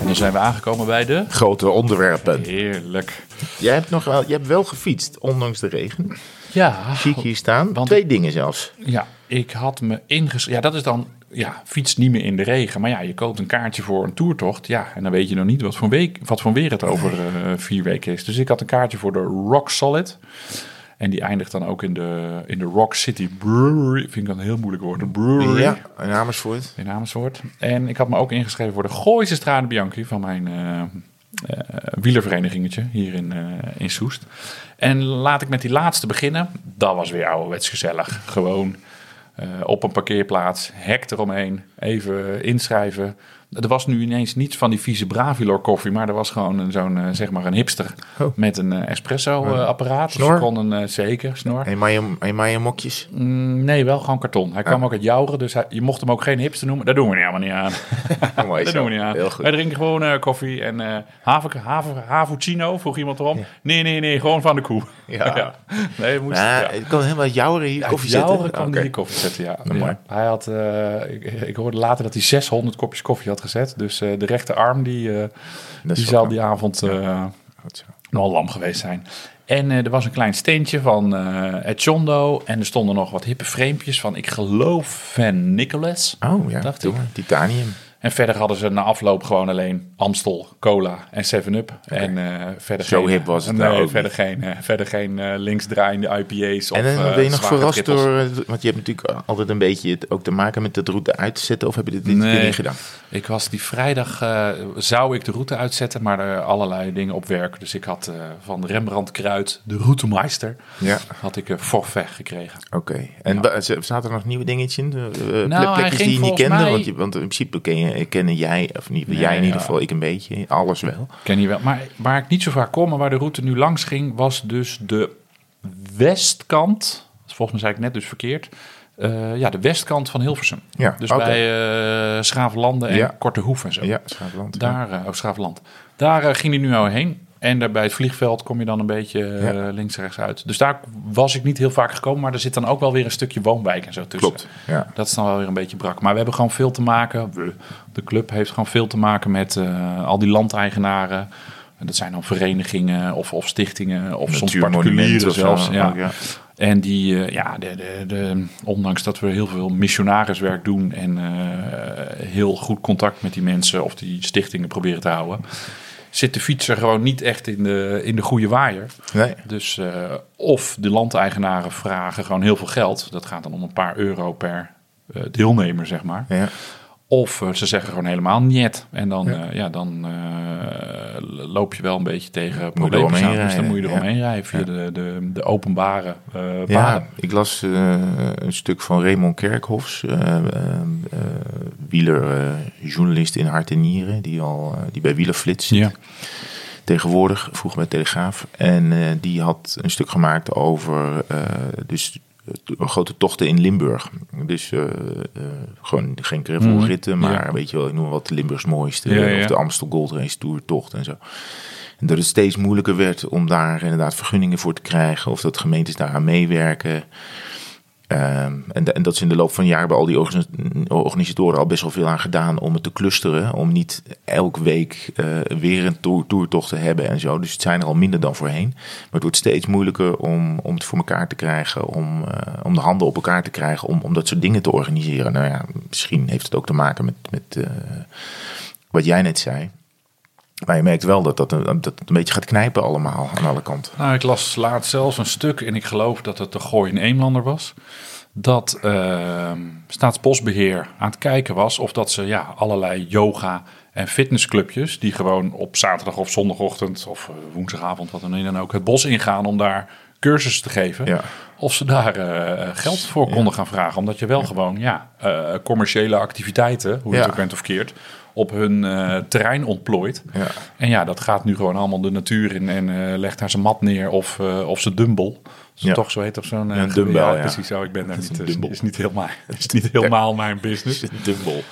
En dan zijn we aangekomen bij de... Grote onderwerpen. Heerlijk. Jij hebt, nog wel, jij hebt wel gefietst, ondanks de regen. Ja, Zie ik hier staan. Want- Twee dingen zelfs. ja, ik had me ingeschreven. Ja, dat is dan... Ja, fiets niet meer in de regen. Maar ja, je koopt een kaartje voor een toertocht. Ja, en dan weet je nog niet wat voor, week, wat voor weer het over eh, vier weken is. Dus ik had een kaartje voor de Rock Solid. En die eindigt dan ook in de, in de Rock City Brewery. Vind ik dat een heel moeilijk woord. De brewery. Ja, in Amersfoort. in Amersfoort. En ik had me ook ingeschreven voor de Gooise Strade Bianchi van mijn eh, wielerverenigingetje hier in, eh, in Soest. En laat ik met die laatste beginnen. Dat was weer ouderwets gezellig. Gewoon eh, op een parkeerplaats, hek eromheen, even inschrijven. Er was nu ineens niets van die vieze Bravilor koffie, maar er was gewoon een- zo'n, eh, zeg maar een hipster Oh. met een eh, espresso eh, apparaat. Snor? Dus konden, zeker, snor. En mokjes. Mm, nee, wel gewoon karton. Hij kwam ook uit Jouren, dus hij, je mocht hem ook geen hipster noemen. Dat doen we niet helemaal niet aan. Mooi dat zo. doen we niet aan. Heel goed. Wij drinken gewoon koffie en eh haver, haver, havuccino, vroeg iemand erom. Nee, nee, nee, gewoon van de koe. Ja. Nee, je moest... Ja, ja. Ik kan helemaal jouw hier koffie Jouren zetten. kwam Oké. die hier koffie zetten, ja. ja. Hij had, eh, ik, ik hoorde later dat hij 600 kopjes koffie had gezet. Dus eh, de rechterarm, die, eh, die zal die avond eh, nogal lam geweest zijn. En er was een klein steentje van eh Etchondo. En er stonden nog wat hippe framepjes van, ik geloof, Van Nicholas. Oh ja, Dacht doe ik. Titanium. En verder hadden ze na afloop gewoon alleen Amstel, Cola en 7-Up. En eh, verder Zo geen, hip was het nee, nou ook verder geen, eh, verder geen eh, linksdraaiende IPA's of En eh, ben je nog verrast trippels. door, eh, want je hebt natuurlijk altijd een beetje het ook te maken met de route uit te zetten, of heb je dit dit Nee. niet gedaan? Ik was die vrijdag, eh, zou ik de route uitzetten, maar er allerlei dingen op werk. Dus ik had eh, van Rembrandt Kruid, de routemeister, Ja, had ik een forfait gekregen. oké. En z- zaten er nog nieuwe dingetjes in? Uh, Nou, hij plekjes ging die je niet kende? mij- Want, je, want in principe ken je, kennen jij, of niet, Nee, jij in ieder geval, ik een beetje, alles wel. Ken je wel. Maar waar ik niet zo vaak kom, maar waar de route nu langs ging, was dus de westkant. Volgens mij zei ik net dus verkeerd. Eh, ja, de westkant van Hilversum. Ja, Dus bij eh Schavenlanden en Ja. Korte Hoef en zo. Ja, Schaafland. Daar, eh, oh, Schavenland. Daar eh, ging hij nu al heen. En daar bij het vliegveld kom je dan een beetje eh, Ja. links en rechts uit. Dus daar was ik niet heel vaak gekomen. Maar er zit dan ook wel weer een stukje woonwijk en zo tussen. Klopt, ja. Dat is dan wel weer een beetje brak. Maar we hebben gewoon veel te maken. De club heeft gewoon veel te maken met eh, al die landeigenaren. En dat zijn dan verenigingen of, of stichtingen of soms particulieren zelfs. Ja. En die, eh, ja, de, de, de, ondanks dat we heel veel missionariswerk doen en heel goed contact met die mensen of die stichtingen proberen te houden, zit de fietser gewoon niet echt in de, in de goede waaier. Nee, Dus eh, of de landeigenaren vragen gewoon heel veel geld. Dat gaat dan om een paar euro per eh, deelnemer, zeg maar. ja. Of eh, ze zeggen gewoon helemaal niet. En dan, Ja. ja. ja, dan eh, loop je wel een beetje tegen problemen aan. Dus dan moet je ja. eromheen rijden via Ja. de, de, de openbare eh Ja, paden. ik las eh, een stuk van Raymond Kerkhofs, eh, eh, eh, wieler, eh, journalist in hart en nieren, die, al, eh, die bij Wielerflits zit. Ja. tegenwoordig, vroeger bij Telegraaf. En eh, die had een stuk gemaakt over eh, dus, eh, grote tochten in Limburg. Dus eh, eh, gewoon geen gravelritten, Mhm, maar ja. weet je wel, ik noem wat de Limburgs mooiste. Ja, ja. Of de Amstel Gold Race Tour tocht en zo. En dat het steeds moeilijker werd om daar inderdaad vergunningen voor te krijgen. Of dat gemeentes daaraan meewerken. Ehm, en, dat ze in de loop van jaren bij al die organis- organisatoren al best wel veel aan gedaan om het te clusteren. Om niet elke week eh, weer een toertocht te hebben en zo. Dus het zijn er al minder dan voorheen. Maar het wordt steeds moeilijker om, om het voor elkaar te krijgen. Om, eh, om de handen op elkaar te krijgen. Om, om dat soort dingen te organiseren. Nou ja, misschien heeft het ook te maken met, met eh, wat jij net zei. Maar je merkt wel dat, dat, een- dat het een beetje gaat knijpen allemaal aan alle kanten. Nou, ik las laatst zelfs een stuk, en ik geloof dat het de Gooi in Eemlander was. Dat eh, Staatsbosbeheer aan het kijken was of dat ze ja, allerlei yoga- en fitnessclubjes, die gewoon op zaterdag of zondagochtend of eh, woensdagavond, wat dan ook, het bos ingaan om daar cursussen te geven. Ja. Of ze daar eh, geld voor konden gaan vragen. Omdat je wel gewoon ja, eh, commerciële activiteiten, hoe je het ook bent of keert, op hun eh, terrein ontplooit. Ja. En ja, dat gaat nu gewoon allemaal de natuur in en eh, legt daar zijn mat neer of, eh, of zijn dumbbell. Het Ja. toch zo heet of zo'n... eh, Een dumbbell, ja. Precies zo, ik ben daar niet... Is, is niet helemaal, is niet helemaal mijn business. Dumbbell.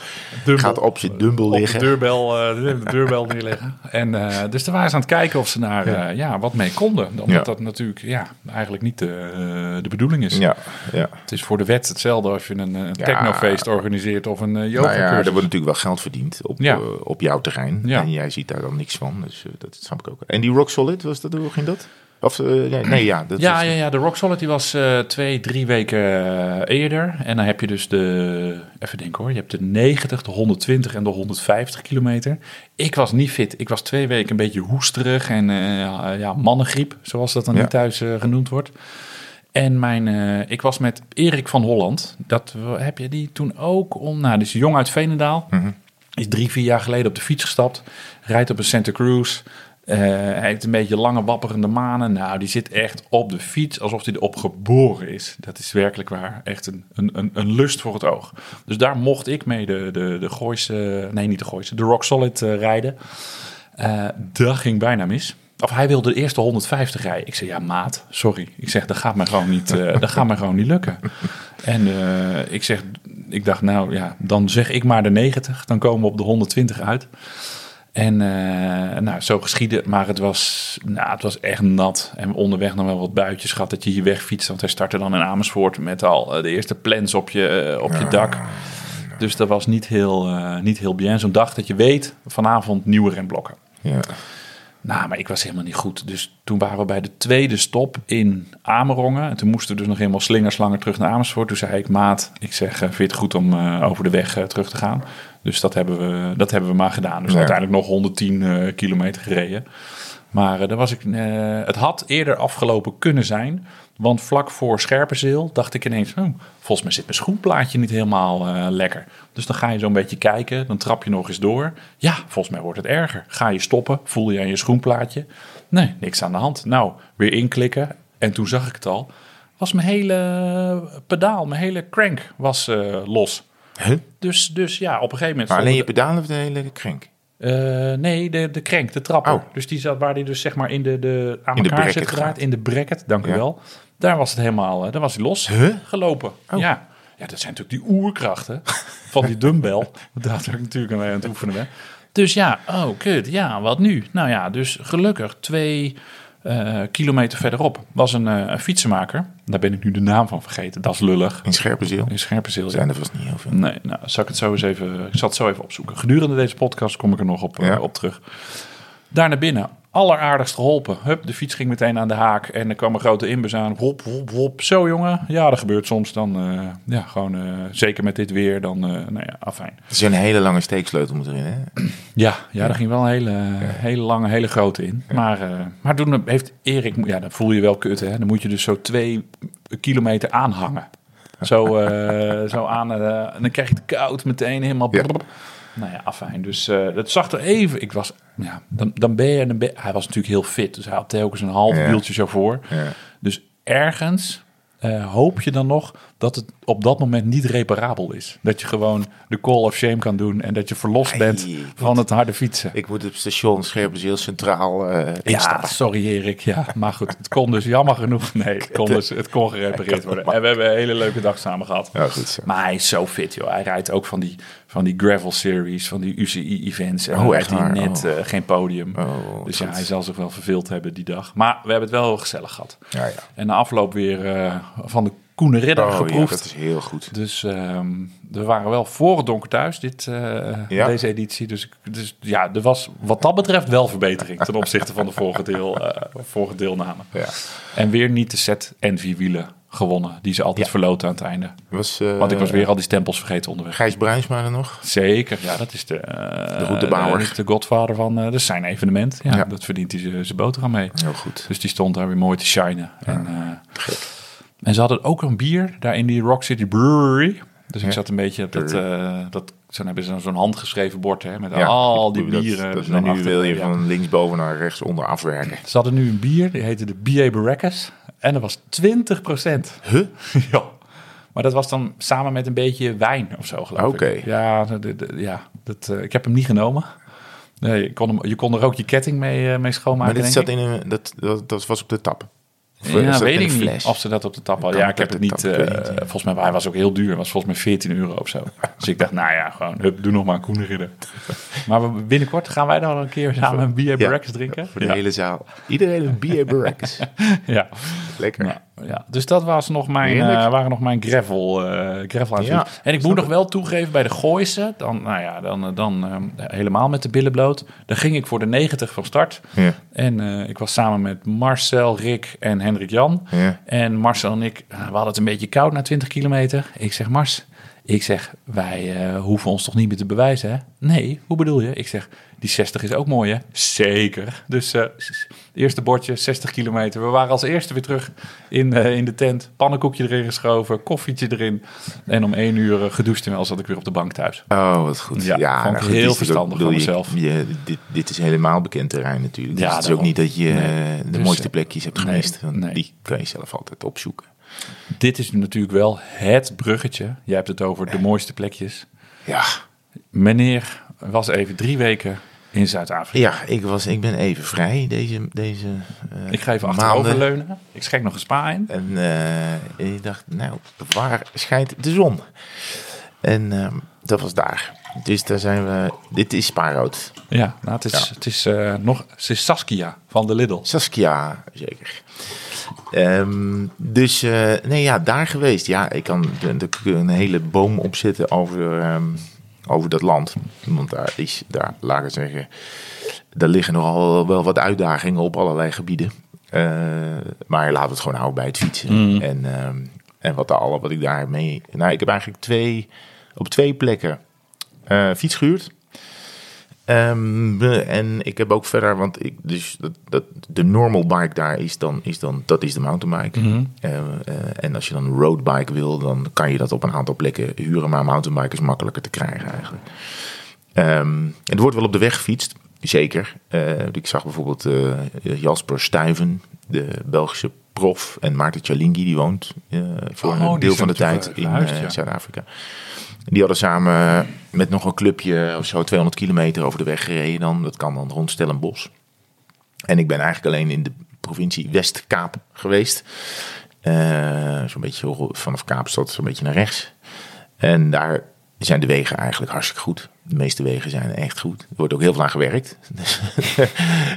Dumbbell. Gaat op je dumbbell Op de liggen. deurbel, eh, de deurbel neerleggen. En eh, dus daar waren ze aan het kijken of ze daar Ja. ja. ja, wat mee konden. Omdat dat natuurlijk ja, eigenlijk niet de, eh, de bedoeling is. Ja, ja. Het is voor de wet hetzelfde als je een, een technofeest organiseert of een yoga Nou ja, er wordt natuurlijk wel geld verdiend op, eh, op jouw terrein. Ja. En jij ziet daar dan niks van. Dus eh, dat snap ik ook. En die Rock Solid, was dat, hoe ging dat? Of, eh, nee, ja. Dat Ja, was- ja, ja, de Rock Solid die was eh, twee, drie weken eh, eerder. En dan heb je dus de, even denken hoor, je hebt de 90, de 120 en de 150 kilometer. Ik was niet fit. Ik was twee weken een beetje hoesterig en ja, mannengriep, zoals dat dan Ja. niet thuis genoemd wordt. En mijn, ik was met Erik van Holland. Dat heb je die toen ook om. Nou, dus jong uit Veenendaal. Mhm. Is drie, vier jaar geleden op de fiets gestapt. Rijdt op een Santa Cruz. Eh, hij heeft een beetje lange wapperende manen. Nou, die zit echt op de fiets alsof hij erop geboren is. Dat is werkelijk waar. Echt een, een, een, lust voor het oog. Dus daar mocht ik mee de, de, de Gooise... Nee, niet de Gooise. De Rock Solid eh, rijden. Eh, dat ging bijna mis. Of hij wilde de eerste 150 rijden. Ik zei, ja maat, sorry. Ik zeg, dat gaat me gewoon niet, dat gaat me gewoon niet lukken. En ik zeg, ik dacht, nou ja, dan zeg ik maar de 90. Dan komen we op de 120 uit. En eh, nou, zo geschiedde. Maar het was, nou, het was echt nat. En onderweg nog wel wat buitjes gehad dat je hier wegfietst. Want hij startte dan in Amersfoort met al eh, de eerste plans op je, eh, op je dak. Dus dat was niet heel, niet heel bien. Zo'n dag dat je weet, vanavond nieuwe remblokken. Ja. Nou, maar ik was helemaal niet goed. Dus toen waren we bij de tweede stop in Amerongen. En toen moesten we dus nog helemaal slingerslangen terug naar Amersfoort. Toen zei ik, maat, ik zeg, vind je het goed om over de weg terug te gaan? Dus dat hebben we, dat hebben we maar gedaan. Dus Ja. uiteindelijk nog 110 eh, kilometer gereden. Maar eh, daar was ik, eh, het had eerder afgelopen kunnen zijn. Want vlak voor Scherpenzeel dacht ik ineens... "Oh, volgens mij zit mijn schoenplaatje niet helemaal lekker. Dus dan ga je zo'n beetje kijken. Dan trap je nog eens door. Ja, volgens mij wordt het erger. Ga je stoppen? Voel je aan je schoenplaatje? Nee, niks aan de hand. Nou, weer inklikken. En toen zag ik het al. Was mijn hele pedaal, mijn hele crank was los. Huh? Dus, dus ja, op een gegeven moment... Maar alleen je pedalen of de hele krenk? eh, nee, de, de crank, de trapper. Oh. Dus die zat waar die dus zeg maar in de, de aan In de elkaar bracket zit geraakt. In de bracket, dank u wel. Daar was het helemaal, eh, daar was hij los Huh? gelopen. Oh. Ja. ja, dat zijn natuurlijk die oerkrachten van die dumbbell. Daar ik natuurlijk aan het oefenen ben. Dus ja, oh kut, ja, wat nu? Nou ja, dus gelukkig twee eh, kilometer verderop was een, eh, een fietsenmaker. Daar ben ik nu de naam van vergeten. Dat is lullig. In Scherpenzeel? In Scherpenzeel. ja. Zijn er vast niet heel veel. Nee, nou, zal ik het zo eens even, ik zal het zo even opzoeken. Gedurende deze podcast kom ik er nog op, eh, op terug. Daar naar binnen, alleraardigst geholpen. Hup, de fiets ging meteen aan de haak en er kwam een grote inbus aan. Hop, hop, hop. Zo jongen, ja, dat gebeurt soms dan. eh, ja, gewoon, eh, zeker met dit weer, dan, eh, nou ja, afijn. Het is een hele lange steeksleutel moet erin, hè? Ja, ja, daar ging wel een hele, hele lange, hele grote in. Maar, maar toen heeft Erik, ja, dan voel je wel kut, hè. Dan moet je dus zo twee kilometer aanhangen. Zo, zo aan, en dan krijg je het koud meteen helemaal. Nou ja, afijn. Dus eh dat zag er even. Ik was, ja, dan, dan ben je, dan ben, hij was natuurlijk heel fit, dus hij had telkens een half Ja. wieltje zo voor. Ja. Dus ergens eh, hoop je dan nog dat het op dat moment niet reparabel is. Dat je gewoon de call of shame kan doen en dat je verlost bent van het harde fietsen. Ik moet op station Scherpenzeel centraal eh Ja, instappen. sorry Erik. Ja, maar goed, het kon dus jammer genoeg. Nee, het kon, dus, het kon gerepareerd worden. En we hebben een hele leuke dag samen gehad. Ja, goed zo. Maar hij is zo fit, joh. Hij rijdt ook van die, van die gravel series, van die UCI-events. En Oh, dan echt rijdt hij waar? net Oh. geen podium. Oh, dus ja, hij zal zich wel verveeld hebben die dag. Maar we hebben het wel heel gezellig gehad. Ja, ja. En na afloop weer eh, van de Koene Ridder Oh, ja, geproefd. dat is heel goed. Dus ehm, we waren wel voor het donker thuis, dit, eh, Ja. deze editie. Dus, dus ja, er was wat dat betreft wel verbetering ten opzichte van de vorige, deel, eh, vorige deelname. Ja. En weer niet de set en vier wielen gewonnen, die ze altijd Ja. verloten aan het einde. Was, eh, Want ik was weer al die stempels vergeten onderweg. Gijs Bruinsma er nog? Zeker, ja, dat is de, eh, De routebouwer. dat is de godvader van eh, de zijn evenement. Ja, Ja. Dat verdient hij zijn- boterham mee. Heel goed. Dus die stond daar weer mooi te shinen. En, eh, en ze hadden ook een bier daar in die Rock City Brewery. Dus ik Ja. zat een beetje op dat, eh dat zo hebben ze zo'n handgeschreven bord hè, met Ja, al die dat- bieren. Dat, zo en nu achter- wil je ja. van linksboven naar rechtsonder afwerken. Ze hadden nu een bier, die heette de B.A. Baracus. En dat was 20% Huh? ja. Maar dat was dan samen met een beetje wijn of zo, geloof Oké. ik. Ja, de- de- de- ja dat, eh, ik heb hem niet genomen. Nee, je kon, hem, je kon er ook je ketting mee, eh, mee schoonmaken, Maar dit zat in een... Dat, dat, dat was op de tap. Of, Ja, weet ik niet of ze dat op de tap hadden. Ja, ik heb het niet... eh, niet. Volgens mij hij was ook heel duur. Het was volgens mij 14 euro of zo. dus ik dacht, nou ja, gewoon, hup, doe nog maar een koeneridder. maar binnenkort gaan wij dan een keer samen een Ja. Barracks drinken. Voor de hele zaal. Iedereen een B.A. Barracks. ja. Lekker. Ja, dus dat was nog mijn, eh, waren nog mijn gravel, gravel Ja, aansluit. En ik moet nog wel toegeven, bij de Gooise, dan, nou ja, dan, eh, dan helemaal met de billen bloot. Dan ging ik voor de 90 van start. Ja. En ik was samen met Marcel, Rick en Hendrik Jan. Ja. En Marcel en ik, we hadden het een beetje koud na 20 kilometer. Ik zeg, Mars, ik zeg, wij hoeven ons toch niet meer te bewijzen, hè? Nee, hoe bedoel je? Ik zeg, die 60 is ook mooi, hè? Zeker. Dus eh, s- eerste bordje, 60 kilometer. We waren als eerste weer terug in, eh, in de tent. Pannenkoekje erin geschoven, koffietje erin. En om één uur uh, gedoucht en wel zat ik weer op de bank thuis. Oh, wat goed. Ja, Ja, vond ik nou heel verstandig van je- mezelf. je- dit, dit is helemaal bekend terrein natuurlijk. Ja, dus het is ook niet dat je Nee. eh, de Dus, mooiste eh, plekjes hebt gemist. want nee. Die kan je zelf altijd opzoeken. Dit is natuurlijk wel het bruggetje. Jij hebt het over de mooiste plekjes. Ja, Meneer was even drie weken in Zuid-Afrika. ja ik, was, ik ben even vrij deze, deze eh, Ik ga even maanden. achteroverleunen. Ik schenk nog een spa in. En eh, ik dacht, nou, waar schijnt de zon? En ehm, dat was daar. Dus daar zijn we. Dit is Spaarrood. Ja, nou, het is, Ja. Het is, eh, nog, het is Saskia van de Lidl. Saskia, zeker. Ehm, dus, nee, ja, daar geweest. Ja, ik kan er een hele boom opzetten over, ehm, over dat land. Want daar is, daar, laat ik zeggen, daar liggen nogal wel wat uitdagingen op allerlei gebieden. Eh, maar laten we het gewoon houden bij het fietsen. En, ehm, en wat, alle, wat ik daarmee... Nou, ik heb eigenlijk twee, op twee plekken eh fiets gehuurd. Ehm, en ik heb ook verder, want ik, dus dat, dat, de normal bike daar is dan, is dan, dat is de mountainbike. Eh, en als je dan een roadbike wil, dan kan je dat op een aantal plekken huren. Maar mountainbike is makkelijker te krijgen eigenlijk. En er wordt wel op de weg gefietst, zeker. Eh, ik zag bijvoorbeeld eh, Jasper Stuyven, de Belgische prof. En Maarten Chalingi, die woont voor Oh, een deel van de tijd in ja. Zuid-Afrika. Die hadden samen met nog een clubje of zo 200 kilometer over de weg gereden. Dan. Dat kan dan rond Stellenbosch. En ik ben eigenlijk alleen in de provincie Westkaap geweest. Eh, zo'n beetje vanaf Kaapstad, zo'n beetje naar rechts. En daar zijn de wegen eigenlijk hartstikke goed. De meeste wegen zijn echt goed. Er wordt ook heel veel aan gewerkt.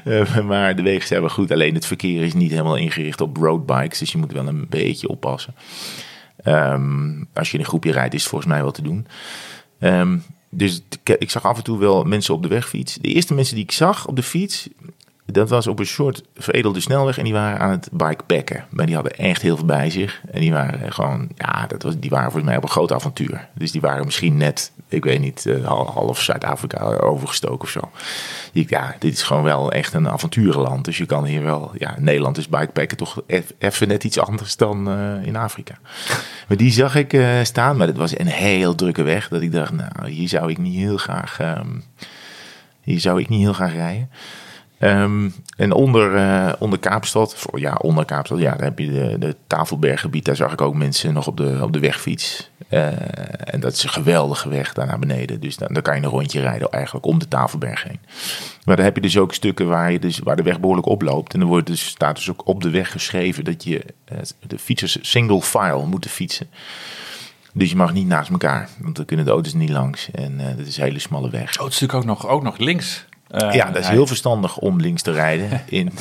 Eh, maar de wegen zijn wel goed. Alleen het verkeer is niet helemaal ingericht op roadbikes. Dus je moet wel een beetje oppassen. Ehm, als je in een groepje rijdt, is het volgens mij wel te doen. Ehm, dus ik, ik zag af en toe wel mensen op de wegfiets. De eerste mensen die ik zag op de fiets, dat was op een soort veredelde snelweg. En die waren aan het bikepacken. Maar die hadden echt heel veel bij zich. En die waren gewoon, ja, dat was, die waren volgens mij op een groot avontuur. Dus die waren misschien net, ik weet niet, eh, hal- half Zuid-Afrika overgestoken of zo. Ja, dit is gewoon wel echt een avonturenland. Dus je kan hier wel, ja, Nederland is bikepacken toch even net iets anders dan eh, in Afrika. Maar die zag ik eh, staan, maar het was een heel drukke weg. Dat ik dacht, nou, hier zou ik niet heel graag, ehm, hier zou ik niet heel graag rijden. Ehm, en onder, eh, onder Kaapstad, voor, ja, onder Kaapstad, ja, daar heb je de, de Tafelberggebied. Daar zag ik ook mensen nog op de, op de wegfiets. Eh, en dat is een geweldige weg daar naar beneden. Dus dan, dan kan je een rondje rijden eigenlijk om de Tafelberg heen. Maar dan heb je dus ook stukken waar, je dus, waar de weg behoorlijk oploopt. En er wordt dus, staat dus ook op de weg geschreven dat je eh, de fietsers single file moeten fietsen. Dus je mag niet naast elkaar, want dan kunnen de auto's niet langs. En dat is een hele smalle weg. Oh, het natuurlijk ook nog, ook nog links. Eh, Ja, dat is heel verstandig om links te rijden. In.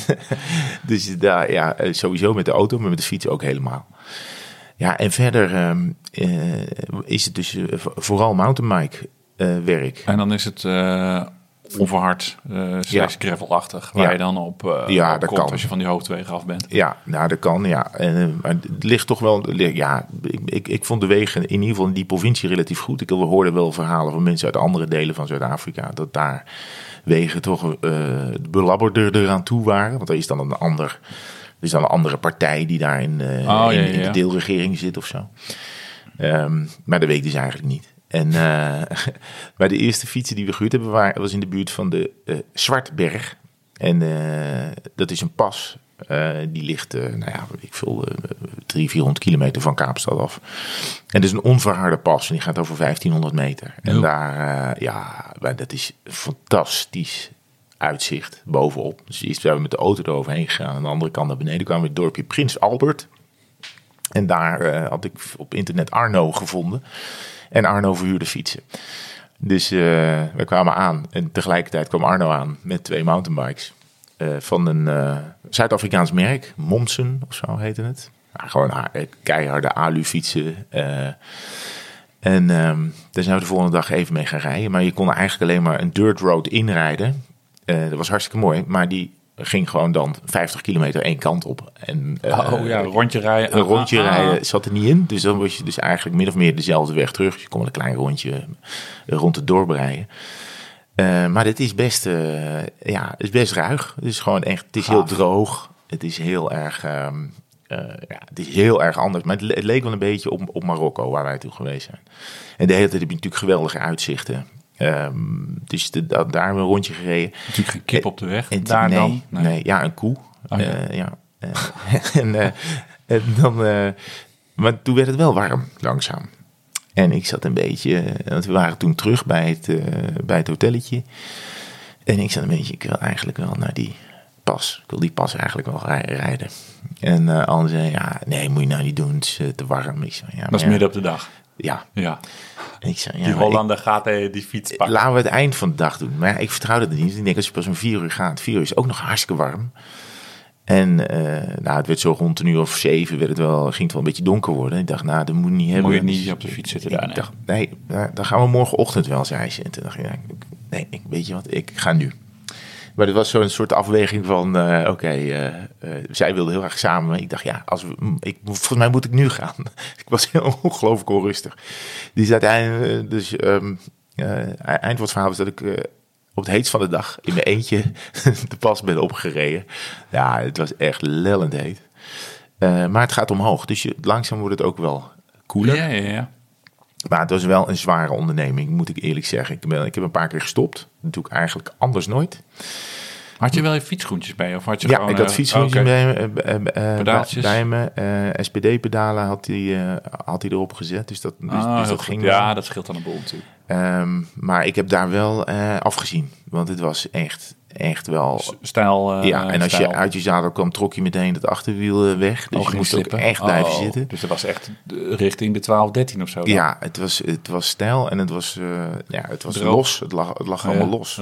dus daar, ja, eh, sowieso met de auto, maar met de fiets ook helemaal. Ja, en verder ehm, eh, is het dus vo- vooral mountainbike werk. En dan is het onverhard, eh slash gravelachtig, waar Ja. je dan op, Ja, op dat komt kan. als je van die hoofdwegen af bent. Ja, nou, dat kan, ja. En, maar het ligt toch wel... Ja, ik, ik, ik vond de wegen in ieder geval in die provincie relatief goed. Ik hoorde wel verhalen van mensen uit andere delen van Zuid-Afrika... dat daar wegen toch eh belabberder eraan toe waren. Want er is dan een ander... Er is dan een andere partij die daar in, eh, Oh, in, ja, de deelregering zit of zo. Ehm, maar dat weet ik dus eigenlijk niet. En uh, maar de eerste fietsen die we gehuurd hebben, waren, was in de buurt van de uh, Zwartberg. En uh, dat is een pas. Uh, die ligt, uh, nou ja, ik veel, uh, 300, 400 kilometer van Kaapstad af. En dat is een onverharde pas. En die gaat over 1500 meter. En Jo. daar, uh, ja, dat is fantastisch uitzicht bovenop. Dus eerst zijn we met de auto eroverheen gegaan. Aan de andere kant naar beneden kwamen we het dorpje Prins Albert. En daar had ik op internet Arno gevonden. En Arno verhuurde fietsen. Dus we kwamen aan. En tegelijkertijd kwam Arno aan met twee mountainbikes. Uh, van een uh, Zuid-Afrikaans merk. Monsen of zo heette het. Ja, gewoon keiharde alu-fietsen. Uh, en um, daar zijn we de volgende dag even mee gaan rijden. Maar je kon eigenlijk alleen maar een dirt road inrijden. Dat was hartstikke mooi. Maar die ging gewoon dan 50 kilometer één kant op. En, uh, oh ja, een rondje rijden. Een rondje ah, ah, rijden zat er niet in. Dus dan was je dus eigenlijk min of meer dezelfde weg terug. Dus je kon een klein rondje rond het dorp rijden. Uh, maar het is best, uh, ja, het is best ruig. Het is gewoon echt, het is heel droog. Het is heel erg, um, uh, ja, het is heel erg anders. Maar het, le het, leek wel een beetje op, op Marokko, waar wij toen geweest zijn. En de hele tijd heb je natuurlijk geweldige uitzichten. Um, dus de, da, daar hebben we een rondje gereden. Natuurlijk geen kip op de weg. En, daar nee, dan? Nee. nee, ja, een koe. Oh, ja. ja. en, en, dan, maar toen werd het wel warm, langzaam. En ik zat een beetje, want we waren toen terug bij het, uh, bij het hotelletje. En ik zat een beetje, ik wil eigenlijk wel naar die pas. Ik wil die pas eigenlijk wel rijden. En uh, Anne zei, ja, nee, moet je nou niet doen, het is uh, te warm. Ik zei, ja, dat is midden op de dag. Ja. ja. En ik zei, ja, die Hollander ik, gaat uh, die fiets pakken. Laten we het eind van de dag doen. Maar ja, ik vertrouwde het niet. Ik denk, als je pas om vier uur gaat, vier uur is ook nog hartstikke warm. En eh, nou, het werd zo rond een uur of zeven, werd het wel, ging het wel een beetje donker worden. Ik dacht, nou, dat moet niet hebben. Moet je niet Dus op de fiets zitten ik daar, nee. dacht, nee, daar- dan gaan we morgenochtend wel, zei ze. En toen dacht ik, ik- nee, ik, weet je wat, ik ga nu. Maar het was zo'n soort afweging van, eh, oké, eh, zij wilde heel erg samen. Ik dacht, ja, als we, ik, volgens mij moet ik nu gaan. ik was heel ongelooflijk onrustig. Dus uiteindelijk, dus ehm, eh, eind van het verhaal was dat ik op het heetst van de dag in mijn eentje de pas ben opgereden. Ja, het was echt lellend heet. Eh, maar het gaat omhoog, dus je, langzaam wordt het ook wel koeler. Ja, ja, ja. Maar het was wel een zware onderneming, moet ik eerlijk zeggen. Ik, ben, ik heb een paar keer gestopt. Dat doe ik eigenlijk anders nooit. Had je wel je fietsschoentjes bij? Of had je Ja, gewoon, ik had eh, fietsschoentjes oké. bij, me, eh, eh, Pedaaltjes? bij me. SPD-pedalen had hij had hij erop gezet. Dus dat, dus, Ah, dus dat ging Ja, wel. dat scheelt dan een boel natuurlijk. Ehm, maar ik heb daar wel afgezien. Want het was echt, echt wel... Stijl. eh, ja, en als stijl. je uit je zadel kwam, trok je meteen het achterwiel eh, weg. Dus Oh, je moest ook echt blijven Oh, zitten. Dus dat was echt richting de 12, 13 of zo. dan? Ja, het was, het was stijl en het was, eh, ja, het was Droog. los. Het lag, het lag allemaal los.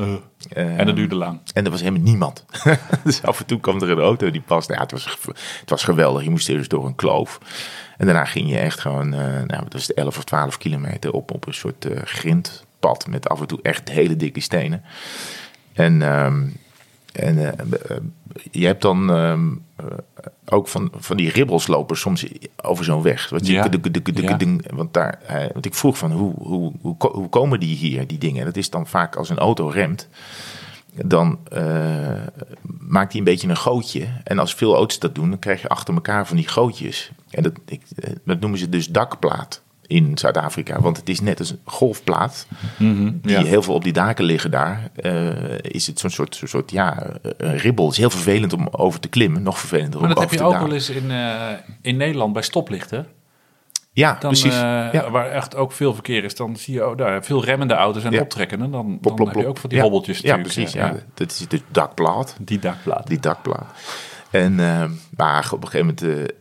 En dat duurde lang. En er was helemaal niemand. dus af en toe kwam er een auto die paste. Ja, het, was, het was geweldig. Je moest dus door een kloof. En daarna ging je echt gewoon, nou, het was 11 of 12 kilometer op, op een soort grindpad. Met af en toe echt hele dikke stenen. En, ehm, en eh, eh, je hebt dan ehm, eh, ook van, van die ribbels lopen soms over zo'n weg. Wat Ja. Ja. ding- want, daar, want ik vroeg van hoe, hoe, hoe, ko- hoe komen die hier, die dingen? Dat is dan vaak als een auto remt dan maakt hij een beetje een gootje. En als veel auto's dat doen, dan krijg je achter elkaar van die gootjes. En dat, ik, dat noemen ze dus dakplaat in Zuid-Afrika. Want het is net als een golfplaat. Die ja. heel veel op die daken liggen daar. eh, is het zo'n soort, zo'n soort ja, eh, een ribbel. Het is heel vervelend om over te klimmen. Nog vervelender Maar om dat heb over je te ook wel eens in, eh, in Nederland bij stoplichten. Ja, Dan, precies. ja. Waar echt ook veel verkeer is, dan zie je ook daar veel remmende auto's en Ja. optrekkende. Dan, dan Plop, plop, heb je ook van die hobbeltjes Ja, precies. Ja. Dat is de dakplaat. Die dakplaat. Die dakplaat. En maar op een gegeven moment...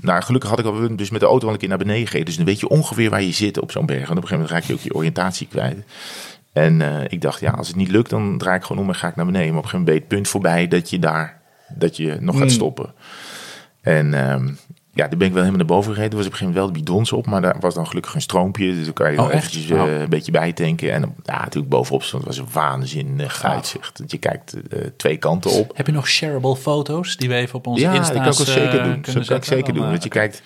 nou, gelukkig had ik al dus met de auto al een keer naar beneden gereden. Dus dan weet je ongeveer waar je zit op zo'n berg. En op een gegeven moment raak je ook je oriëntatie kwijt. En eh, ik dacht, ja, als het niet lukt, dan draai ik gewoon om en ga ik naar beneden. Maar op een gegeven moment je het punt voorbij dat je daar, dat je nog gaat stoppen. En ehm, ja, daar ben ik wel helemaal naar boven gereden. Er was op een gegeven moment wel de bidons op, maar daar was dan gelukkig een stroompje. Dus dan kan je wel Oh, echt? eventjes eh, Oh. een beetje bijtanken. En ja, natuurlijk bovenop stond was een waanzinnig uitzicht. Dat je kijkt eh, twee kanten op. Heb je nog shareable foto's die we even op onze Ja, Insta's dat kan ik wel zeker eh, doen. Dat kan ik zeker Dan, doen. eh, Want je kijkt,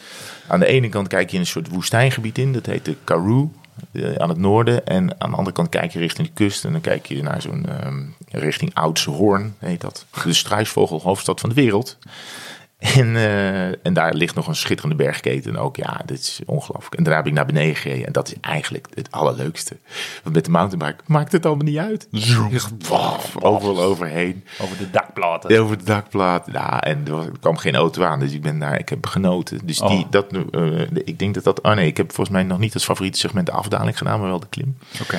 aan de ene kant kijk je in een soort woestijngebied in. Dat heet de Karoo. eh, aan het noorden. En aan de andere kant kijk je richting de kust. En dan kijk je naar zo'n ehm, richting Oudse Hoorn, heet dat. De struisvogel, hoofdstad van de wereld. En, eh, en daar ligt nog een schitterende bergketen ook. Ja, dit is ongelooflijk. En daarna heb ik naar beneden gereden. En dat is eigenlijk het allerleukste. Want met de mountainbike maakt het allemaal niet uit. Waf, overal overheen. Over de dakplaten. Over de dakplaat. Ja, en er, er kwam geen auto aan. Dus ik ben daar, ik heb genoten. Dus die, Oh. dat, eh, ik denk dat dat, oh nee, ik heb volgens mij nog niet als favoriete segment de afdaling gedaan, maar wel de klim. Oké.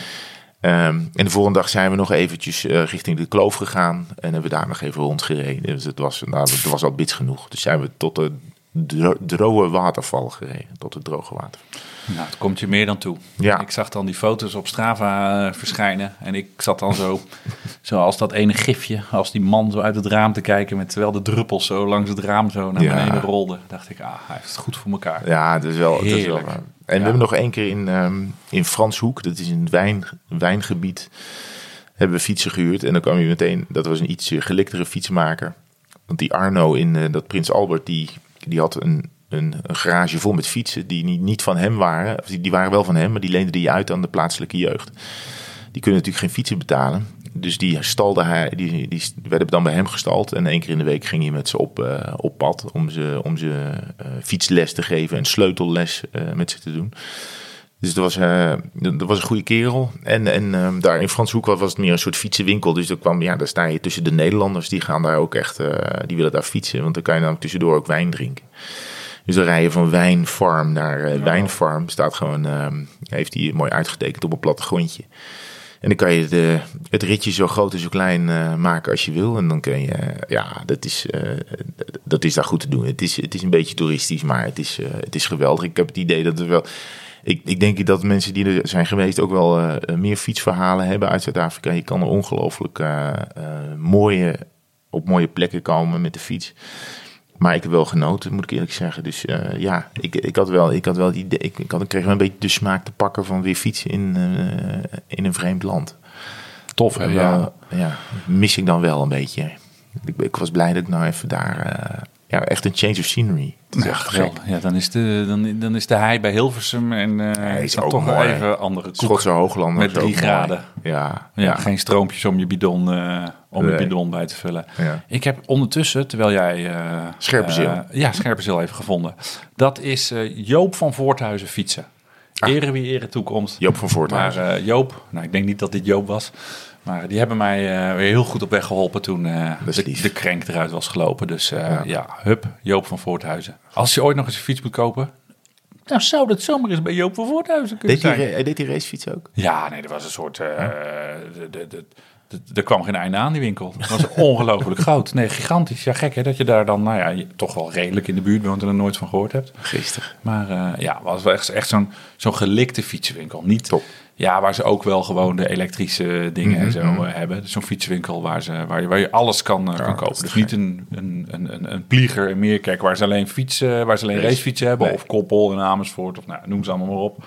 Ehm, en de volgende dag zijn we nog eventjes eh, richting de kloof gegaan. En hebben we daar nog even rondgereden. Dus het was, nou, het was al bits genoeg. Dus zijn we tot de dro- droge waterval gereden. Tot het droge waterval. Nou, het komt je meer dan toe. Ja. Ik zag dan die foto's op Strava eh, verschijnen. En ik zat dan zo, zoals dat ene gifje, als die man zo uit het raam te kijken. Met, terwijl de druppels zo langs het raam zo naar Ja. beneden rolden. Dacht ik, ah, hij heeft het goed voor elkaar. Ja, dat is wel. Dat is wel Heerlijk. En we hebben nog één keer in, ehm in Franshoek, dat is een wijn, wijngebied, hebben we fietsen gehuurd. En dan kwam je meteen, dat was een iets geliktere fietsmaker. Want die Arno in eh, dat Prins Albert, die, die had een, een, een garage vol met fietsen die niet, niet van hem waren. Die, die waren wel van hem, maar die leende die uit aan de plaatselijke jeugd. Die kunnen natuurlijk geen fietsen betalen. Dus die stalde hij, die, die werden dan bij hem gestald. En één keer in de week ging hij met ze op, eh, op pad om ze, om ze eh, fietsles te geven en sleutelles eh, met ze te doen. Dus dat was, dat was een goede kerel. En, en ehm, daar in Franshoek was het meer een soort fietsenwinkel. Dus daar, kwam, ja, daar sta je tussen de Nederlanders. Die gaan daar ook echt, die willen daar fietsen. Want dan kan je dan tussendoor ook wijn drinken. Dus dan rij je van wijnfarm naar wijnfarm. Staat gewoon, ehm, heeft hij mooi uitgetekend op een plattegrondje. En dan kan je de, het ritje zo groot en zo klein eh, maken als je wil. En dan kun je, ja, dat is, eh, dat is daar goed te doen. Het is, het is een beetje toeristisch, maar het is, eh, het is geweldig. Ik heb het idee dat er wel. Ik, ik denk dat mensen die er zijn geweest ook wel meer fietsverhalen hebben uit Zuid-Afrika. Je kan er ongelooflijk mooie op mooie plekken komen met de fiets. Maar ik heb wel genoten, moet ik eerlijk zeggen. Dus eh, ja, ik, ik had wel, ik had wel het idee, ik, ik, had, ik kreeg wel een beetje de smaak te pakken van weer fietsen in, eh, in een vreemd land. Tof, hè? Ja. ja, mis ik dan wel een beetje. Ik, ik was blij dat ik nou even daar, eh, ja, echt een change of scenery. Is echt. Ja, dan is de, dan, dan is de hei bij Hilversum en eh is ook toch mooi. even andere koek. Schotse Hoogland. Met drie graden. Ja, Ja, ja. geen stroompjes om je bidon, om je Nee. bidon bij te vullen. Ja. Ik heb ondertussen, terwijl jij... eh Scherpenzeel. eh, ja, Scherpenzeel even gevonden. Dat is eh, Joop van Voorthuizen fietsen. Ah. Ere wie ere toekomst. Joop van Maar Voorthuizen. eh, Joop, nou ik denk niet dat dit Joop was. Maar die hebben mij eh, weer heel goed op weg geholpen toen eh, de, de krenk eruit was gelopen. Dus eh, Ja. ja. hup, Joop van Voorthuizen. Als je ooit nog eens een fiets moet kopen, nou zou dat zomaar eens bij Joop van Voorthuizen kunnen deed, die, zijn. hij deed die racefiets ook? Ja, nee, er was een soort. eh, de, de, de, de- er kwam geen einde aan die winkel. Het was ongelooflijk groot. Nee, gigantisch. Ja, gek hè, dat je daar dan, nou ja, je toch wel redelijk in de buurt woont en er nooit van gehoord hebt. Geestig. Maar eh, ja, het was wel echt, echt zo'n zo'n gelikte fietsenwinkel. Niet, Top. Ja, waar ze ook wel gewoon de elektrische dingen en zo Mhm, eh, hebben. Dus zo'n fietswinkel waar, ze, waar, je, waar je alles kan, eh, kan kopen. Dus niet een, een, een, een, een plieger in Meerkerk waar ze alleen fietsen, waar ze alleen Race. racefietsen hebben. Nee. Of Koppel in Amersfoort of nou, noem ze allemaal maar op.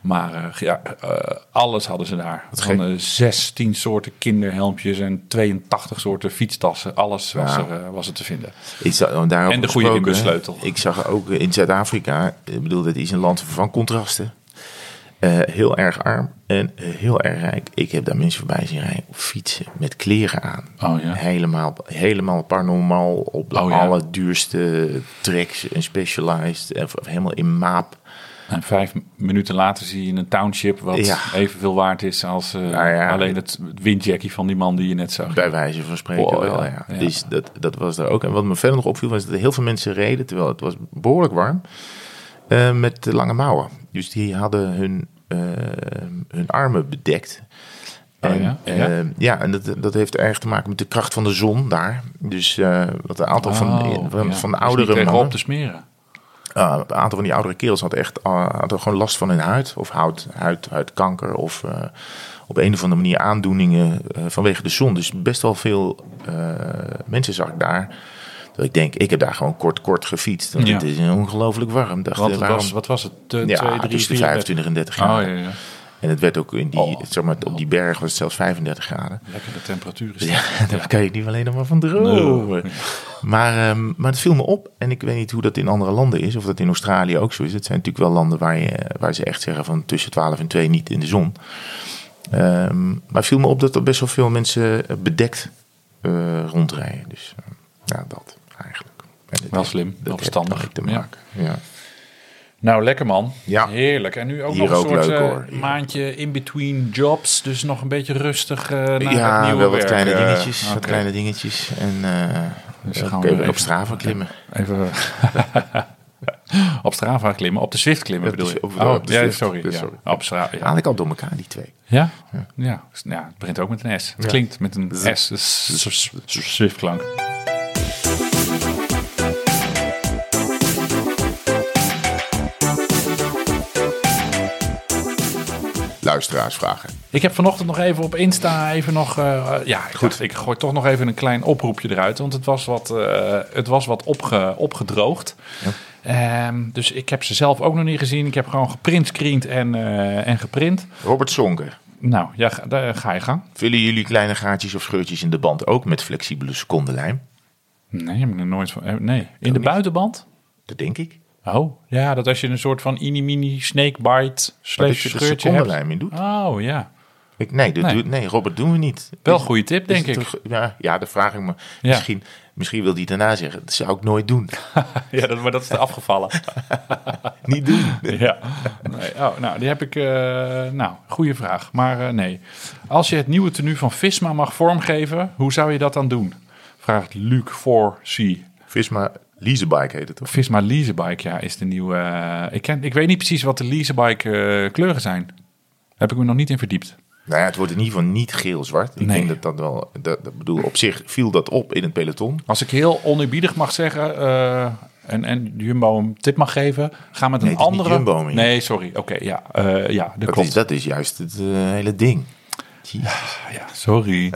Maar eh, ja, eh, alles hadden ze daar. Van eh, 16 soorten kinderhelmpjes en 82 soorten fietstassen. Alles was, er, eh, was er te vinden. Zag, En de goede inbussleutel. Ik zag ook in Zuid-Afrika, ik bedoel, dat is een land van contrasten. Eh, heel erg arm en heel erg rijk. Ik heb daar mensen voorbij zien rijden op fietsen met kleren aan. Oh ja. Helemaal, helemaal paranormaal op de Oh ja. allerduurste tracks en specialized. En helemaal in maap. En vijf minuten later zie je een township wat Ja. evenveel waard is als eh, Nou alleen het windjackie van die man die je net zag. Bij wijze van spreken Oh, wel, ja. Dus dat, dat was er ook. En wat me verder nog opviel was dat er heel veel mensen reden, terwijl het was behoorlijk warm, eh, met lange mouwen. Dus die hadden hun, eh, hun armen bedekt. Oh, En, ja? ja, Ja. ja, en dat, dat heeft erg te maken met de kracht van de zon daar. Dus eh, wat een aantal van, Oh, van, ja. van de Dus oudere tegenop mannen, te smeren. Ah, een aantal van die oudere kerels hadden echt hadden gewoon last van hun huid. Of huid, huid, huidkanker. Of eh, op een of andere manier aandoeningen eh, vanwege de zon. Dus best wel veel eh, mensen zag ik daar. Ik denk, ik heb daar gewoon kort, kort gefietst. Want Ja. het is ongelooflijk warm. Dacht, Want waarom? was, wat was het? Uh, ja, 2, 3, tussen de 4, 25 en 30 Oh graden. ja, ja. En het werd ook in die, Oh. zeg maar, op die berg was het zelfs 35 graden. Lekker de temperatuur is Ja, daar kan je niet alleen nog maar van dromen. Maar, ehm, maar het viel me op. En ik weet niet hoe dat in andere landen is. Of dat in Australië ook zo is. Het zijn natuurlijk wel landen waar, je, waar ze echt zeggen van tussen 12 en 2 niet in de zon. Ehm, maar het viel me op dat er best wel veel mensen bedekt eh, rondrijden. Dus eh, ja, dat Wel slim, dat wel verstandig. te maken. Ja. Nou, lekker man. Ja. Heerlijk. En nu ook Hier nog een ook soort leuk, eh, hoor. Maandje in between jobs. Dus nog een beetje rustig uh, naar Ja, het nieuwe wel wat werk, kleine eh, dingetjes. Wat kleine dingetjes. En eh Dus gaan we weer op even- Strava klimmen. Even op Strava klimmen. Op de Zwift klimmen bedoel je? Op- oh, op de ja, Zwift. sorry. Dus Ja. sorry. Op Strava, ja. Haal ik al door elkaar, die twee. Ja? Ja. ja. het begint ook met een S. Het klinkt met een s- Zwift-klank. Luisteraarsvragen. Ik heb vanochtend nog even op Insta even nog... eh, ja, ik, Goed. ik gooi toch nog even een klein oproepje eruit. Want het was wat, eh, het was wat opge, opgedroogd. Ehm, dus ik heb ze zelf ook nog niet gezien. Ik heb gewoon geprintscreend en, eh, en geprint. Robert Sonker. Nou, ja, daar ga je gang. Vullen jullie kleine gaatjes of scheurtjes in de band ook met flexibele secondenlijm? Nee, heb ik nooit van. eh, Nee, in de buitenband? Dat denk ik. Oh, ja, dat als je een soort van mini-mini snakebite Maar dat slash je scheurtje hebt. secondenlijm in doet. Oh, ja. Ik, nee, dat Nee. Doe, nee, Robert, doen we niet. Wel een goede tip, denk ik. toch- ja, ja, dat vraag ik me. Ja. Misschien, misschien wil hij daarna zeggen, dat zou ik nooit doen. Ja, dat, maar dat is er afgevallen. niet doen. ja. Nee, oh, nou, die heb ik... eh, nou, goede vraag. Maar eh, nee. Als je het nieuwe tenue van Visma mag vormgeven, hoe zou je dat dan doen? Vraagt Luc 4C. Visma leasebike heet het toch? Visma Leasebike, ja, is de nieuwe... eh, ik, ken, ik weet niet precies wat de Leasebike eh, kleuren zijn. Heb ik me nog niet in verdiept. Nou ja, het wordt in ieder geval niet geel-zwart. Ik Nee. denk dat dat wel... Dat, dat bedoel, op zich viel dat op in het peloton. Als ik heel oneerbiedig mag zeggen eh, en, en Jumbo een tip mag geven, ga met een andere. Jumbo nee, sorry. Oké, ja, ja, dat, Dat klopt. is, dat is juist het hele ding. Jezus. Ja, sorry.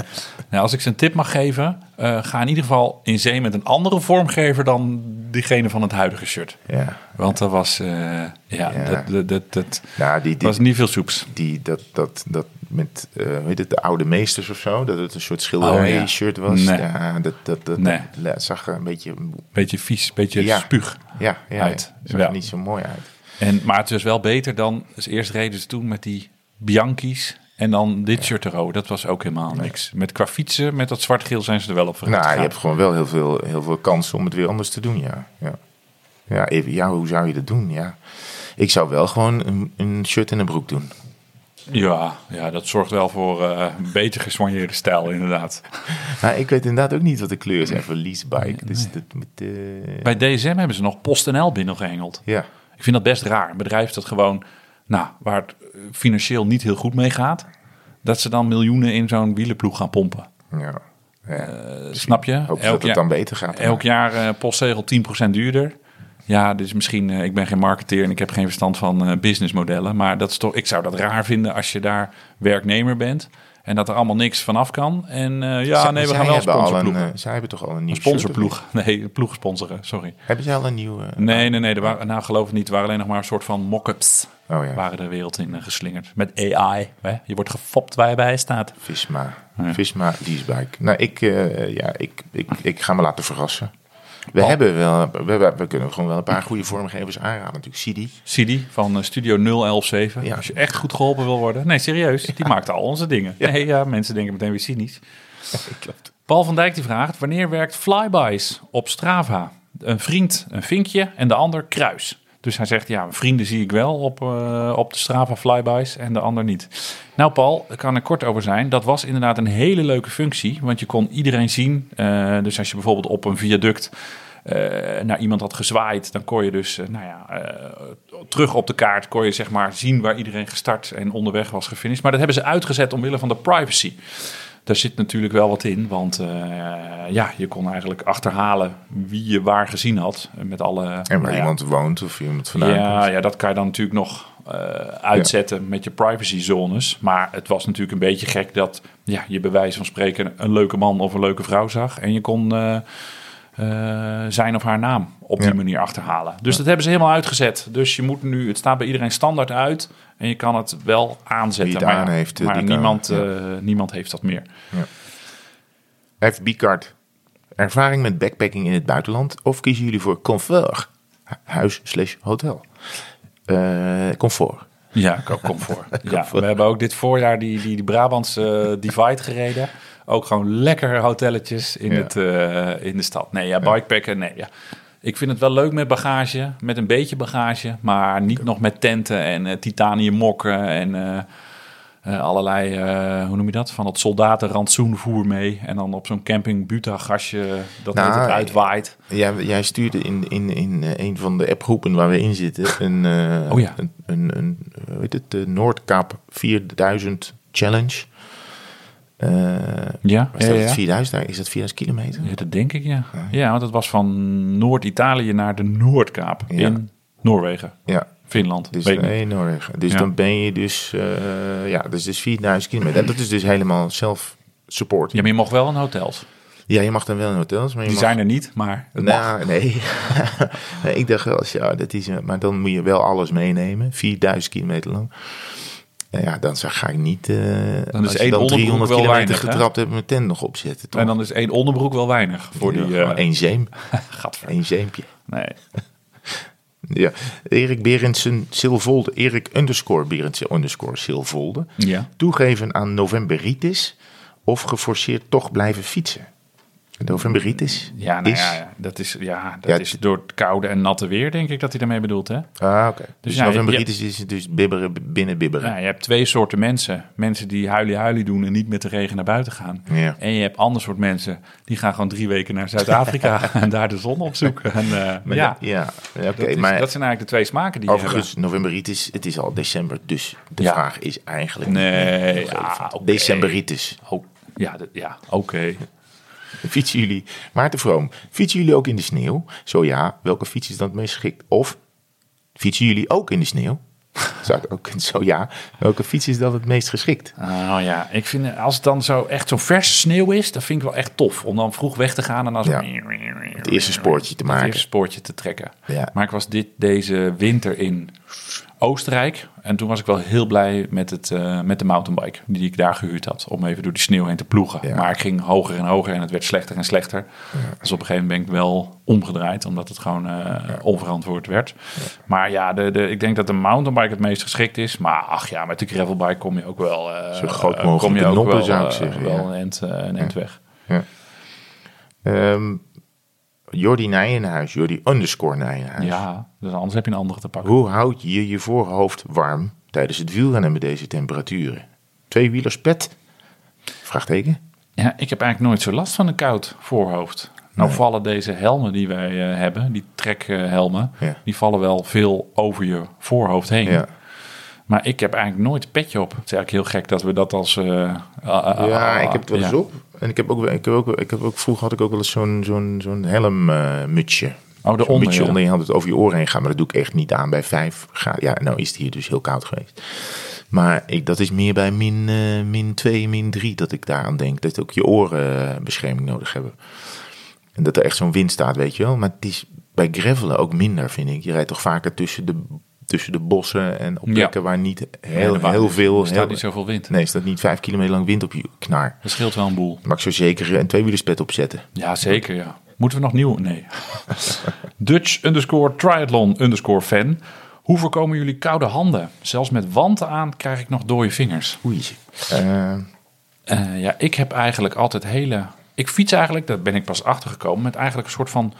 nou, als ik ze een tip mag geven, eh, ga in ieder geval in zee met een andere vormgever dan diegene van het huidige shirt. Ja. Want dat was, eh, ja, Ja. Dat, dat, dat, dat Nou, die, die, was niet veel soeps. die, dat, dat, dat met, eh hoe heet het, de oude meesters of zo, dat het een soort schilderij-shirt was. Oh, Nee. Ja, dat, dat, dat, Nee. dat zag er een beetje, Beetje vies, beetje Ja. spuug. ja, ja, Uit. zag Ja. er niet zo mooi uit. En, maar het is wel beter dan, dus eerst reden ze toen met die Bianchi's en dan dit shirt er Dat was ook helemaal niks. Met qua fietsen, met dat zwart-geel zijn ze er wel op vooruit Nou, je hebt gewoon wel heel veel, heel veel kansen om het weer anders te doen, ja. Ja, ja, even, ja hoe zou je dat doen? Ja. Ik zou wel gewoon een, een shirt en een broek doen. Ja, ja, dat zorgt wel voor eh, een beter gesoigneerde stijl inderdaad. Maar ik weet inderdaad ook niet wat de kleur zijn voor leasebike. Dus dat met, eh, Bij DSM hebben ze nog PostNL binnengehengeld. ja. Ik vind dat best raar. Een bedrijf dat gewoon, nou, waar het eh, financieel niet heel goed mee gaat, dat ze dan miljoenen in zo'n wielenploeg gaan pompen. ja. ja. Eh, snap je? Hoop dat het dan beter gaat. elk jaar eh, postzegel 10% duurder. Ja, dus misschien, eh, ik ben geen marketeer en ik heb geen verstand van businessmodellen. Maar dat is toch, ik zou dat raar vinden als je daar werknemer bent. En dat er allemaal niks vanaf kan. En eh, ja, nee, we gaan wel al een, eh, zij hebben toch al een nieuw Een sponsorploeg. Nee, ploeg sponsoren, sorry. Hebben zij al een nieuwe? Nee, nee, nee. Er waren, nou, geloof het niet. Er waren alleen nog maar een soort van mock-ups. Oh ja. Waren de wereld in eh, geslingerd. Met AI. Hè? Je wordt gefopt waar je bij staat. Visma. Visma leasebike. Nou, ik, eh, ja, ik, ik, ik ga me laten verrassen. We hebben wel, we, we, we kunnen gewoon wel een paar goede vormgevers aanraden. Natuurlijk Sidi. Sidi van eh, Studio 0117. Ja. Als je echt goed geholpen wil worden. Nee, serieus. Die maakt al onze dingen. Nee, ja, mensen denken meteen weer cynisch. Klopt. Paul van Dijk die vraagt: wanneer werkt Flybys op Strava? Een vriend een vinkje en de ander kruis. Dus hij zegt: ja, vrienden zie ik wel op, eh, op de Strava Flybys en de ander niet. Nou, Paul, daar kan ik kort over zijn. Dat was inderdaad een hele leuke functie, want je kon iedereen zien. Eh, dus als je bijvoorbeeld op een viaduct eh, naar iemand had gezwaaid, dan kon je dus, nou ja, terug op de kaart kon je zeg maar zien waar iedereen gestart en onderweg was gefinished. Maar dat hebben ze uitgezet omwille van de privacy. Daar zit natuurlijk wel wat in, want eh, ja, je kon eigenlijk achterhalen wie je waar gezien had. Met alle, En waar nou ja, iemand woont of iemand vandaan ja, komt. ja, dat kan je dan natuurlijk nog eh, uitzetten met je privacy zones. Maar het was natuurlijk een beetje gek dat ja, je bij wijze van spreken een leuke man of een leuke vrouw zag. En je kon eh, eh, zijn of haar naam op die Ja. manier achterhalen. Dus dat hebben ze helemaal uitgezet. Dus je moet nu, het staat bij iedereen standaard uit. En je kan het wel aanzetten. Het maar aan heeft, maar niemand, heeft dat meer. FB-card. Ervaring met backpacking in het buitenland? Of kiezen jullie voor comfort? Hu- Huis slash hotel. Eh, comfort. Ja, ook comfort. ja, we hebben ook dit voorjaar die, die, die Brabantse eh, Divide gereden. Ook gewoon lekker hotelletjes in, Ja. het, eh, in de stad. Nee, ja, bikepacken, nee, ja. Ik vind het wel leuk met bagage, met een beetje bagage, maar niet nog met tenten en eh, titanium mokken en eh, eh, allerlei, eh, hoe noem je dat, van dat soldatenrantsoenvoer mee. En dan op zo'n camping buta-gasje dat Nou, het uitwaait. Jij, jij stuurde in, in, in eh, een van de appgroepen waar we in zitten een, eh, Oh ja. een, een, een heet het, de Noordkaap 4000 Challenge. Eh Ja, ja, dat ja. het 4000? Daar Is dat 4000 kilometer? Ja, dat denk ik, ja. Ja, want het was van Noord-Italië naar de Noordkaap in Noorwegen, Ja, Finland. dus, nee, Noorwegen. Dus Ja. dan ben je dus, eh, ja, dus, dus 4000 kilometer. En dat is dus helemaal self-support. Ja, maar je mocht wel in hotels. Ja, je mag dan wel in hotels, maar je Die mag... zijn er niet, maar mag. Nou, nee. nee. Ik dacht wel, ja, dat is, maar dan moet je wel alles meenemen. 4000 kilometer lang. Nou ja, dan ga ik niet. eh Dan is één dan onderbroek 300 wel kilometer weinig, getrapt hebt, mijn tent nog opzetten. Toch? En dan is één onderbroek wel weinig voor die... Één zeem. gadver. Één zeempje. Nee. Ja. Erik Berendsen Silvolde. Erik underscore Berendsen underscore Silvolde. Ja. Toegeven aan novemberitis of geforceerd toch blijven fietsen. Novemberitis Ja, nou ja, dat is, ja, dat Ja, is door het koude en natte weer, denk ik dat hij daarmee bedoelt, hè? Ah, oké. Dus, novemberitis is dus bibberen binnen bibberen. Ja, je hebt twee soorten mensen. Mensen die huilie-huilie doen en niet met de regen naar buiten gaan. Ja. En je hebt ander soort mensen die gaan gewoon drie weken naar Zuid-Afrika en daar de zon opzoeken. En, eh, Maar ja, ja, ja oké. dat, maar dat zijn eigenlijk de twee smaken die je overigens, novemberitis, het is al december. Dus de vraag is eigenlijk... Nee, ja. Decemberitis. Oh, ja, dat- ja oké. Fietsen jullie... Maarten Vroom, fietsen jullie ook in de sneeuw? Zo ja, welke fiets is dan het meest geschikt? Of fietsen jullie ook in de sneeuw? Zou ik ook zo ja. Welke fiets is dan het meest geschikt? Nou ja, ik vind als het dan zo echt zo verse sneeuw is, dat vind ik wel echt tof. Om dan vroeg weg te gaan en dan Ja. Het eerste spoortje te het maken. eerste spoortje te trekken. Ja. Maar ik was dit, deze winter in Oostenrijk. En toen was ik wel heel blij met, het, eh, met de mountainbike die ik daar gehuurd had. Om even door die sneeuw heen te ploegen. Ja. Maar ik ging hoger en hoger en het werd slechter en slechter. Dus op een gegeven moment ben ik wel omgedraaid. Omdat het gewoon eh, onverantwoord werd. Maar ja, de, de, ik denk dat de mountainbike het meest geschikt is. Maar ach ja, met de gravelbike kom je ook wel... eh, Zo groot mogelijk kom je ook wel, zeggen, een eind, een eind weg. Ehm Jordi Nijenhuis, Jordi underscore Nijenhuis. Ja, dus anders heb je een andere te pakken. Hoe houd je je voorhoofd warm tijdens het wielrennen met deze temperaturen? Tweewielers pet? Vraagteken? Ja, ik heb eigenlijk nooit zo last van een koud voorhoofd. Nou Nee. vallen deze helmen die wij eh, hebben, die trekhelmen, Ja. die vallen wel veel over je voorhoofd heen. Ja. Maar ik heb eigenlijk nooit een petje op. Het is eigenlijk heel gek dat we dat als... eh, Ja, ik heb het wel eens ja. op. En ik heb ook, ik heb ook, ik heb ook vroeger had ik ook wel eens zo'n zo'n zo'n helmmutsje. Oh, Zo'n daaronder, mutsje ja. onder je hand het over je oren heen gaan. Maar dat doe ik echt niet aan bij vijf graden. Ja, nou is het hier dus heel koud geweest. Maar ik, dat is meer bij min, eh, min 2, min 3 dat ik daaraan denk. Dat ook je oren eh, bescherming nodig hebben. En dat er echt zo'n wind staat, weet je wel. Maar het is bij gravelen ook minder, vind ik. Je rijdt toch vaker tussen de, tussen de bossen en op Ja. plekken waar niet heel, Ja, heel veel... Er staat heel- niet zoveel wind. Nee, er staat niet vijf kilometer lang wind op je knar. Dat scheelt wel een boel. Mag ik zo zeker een tweewielerspet opzetten. Ja, zeker ja. Moeten we nog nieuw? Nee. Dutch underscore triathlon underscore fan. Hoe voorkomen jullie koude handen? Zelfs met wanten aan krijg ik nog dode vingers. Oei. Eh, Eh, ja, ik heb eigenlijk altijd hele... Ik fiets eigenlijk, daar ben ik pas achter gekomen... met eigenlijk een soort van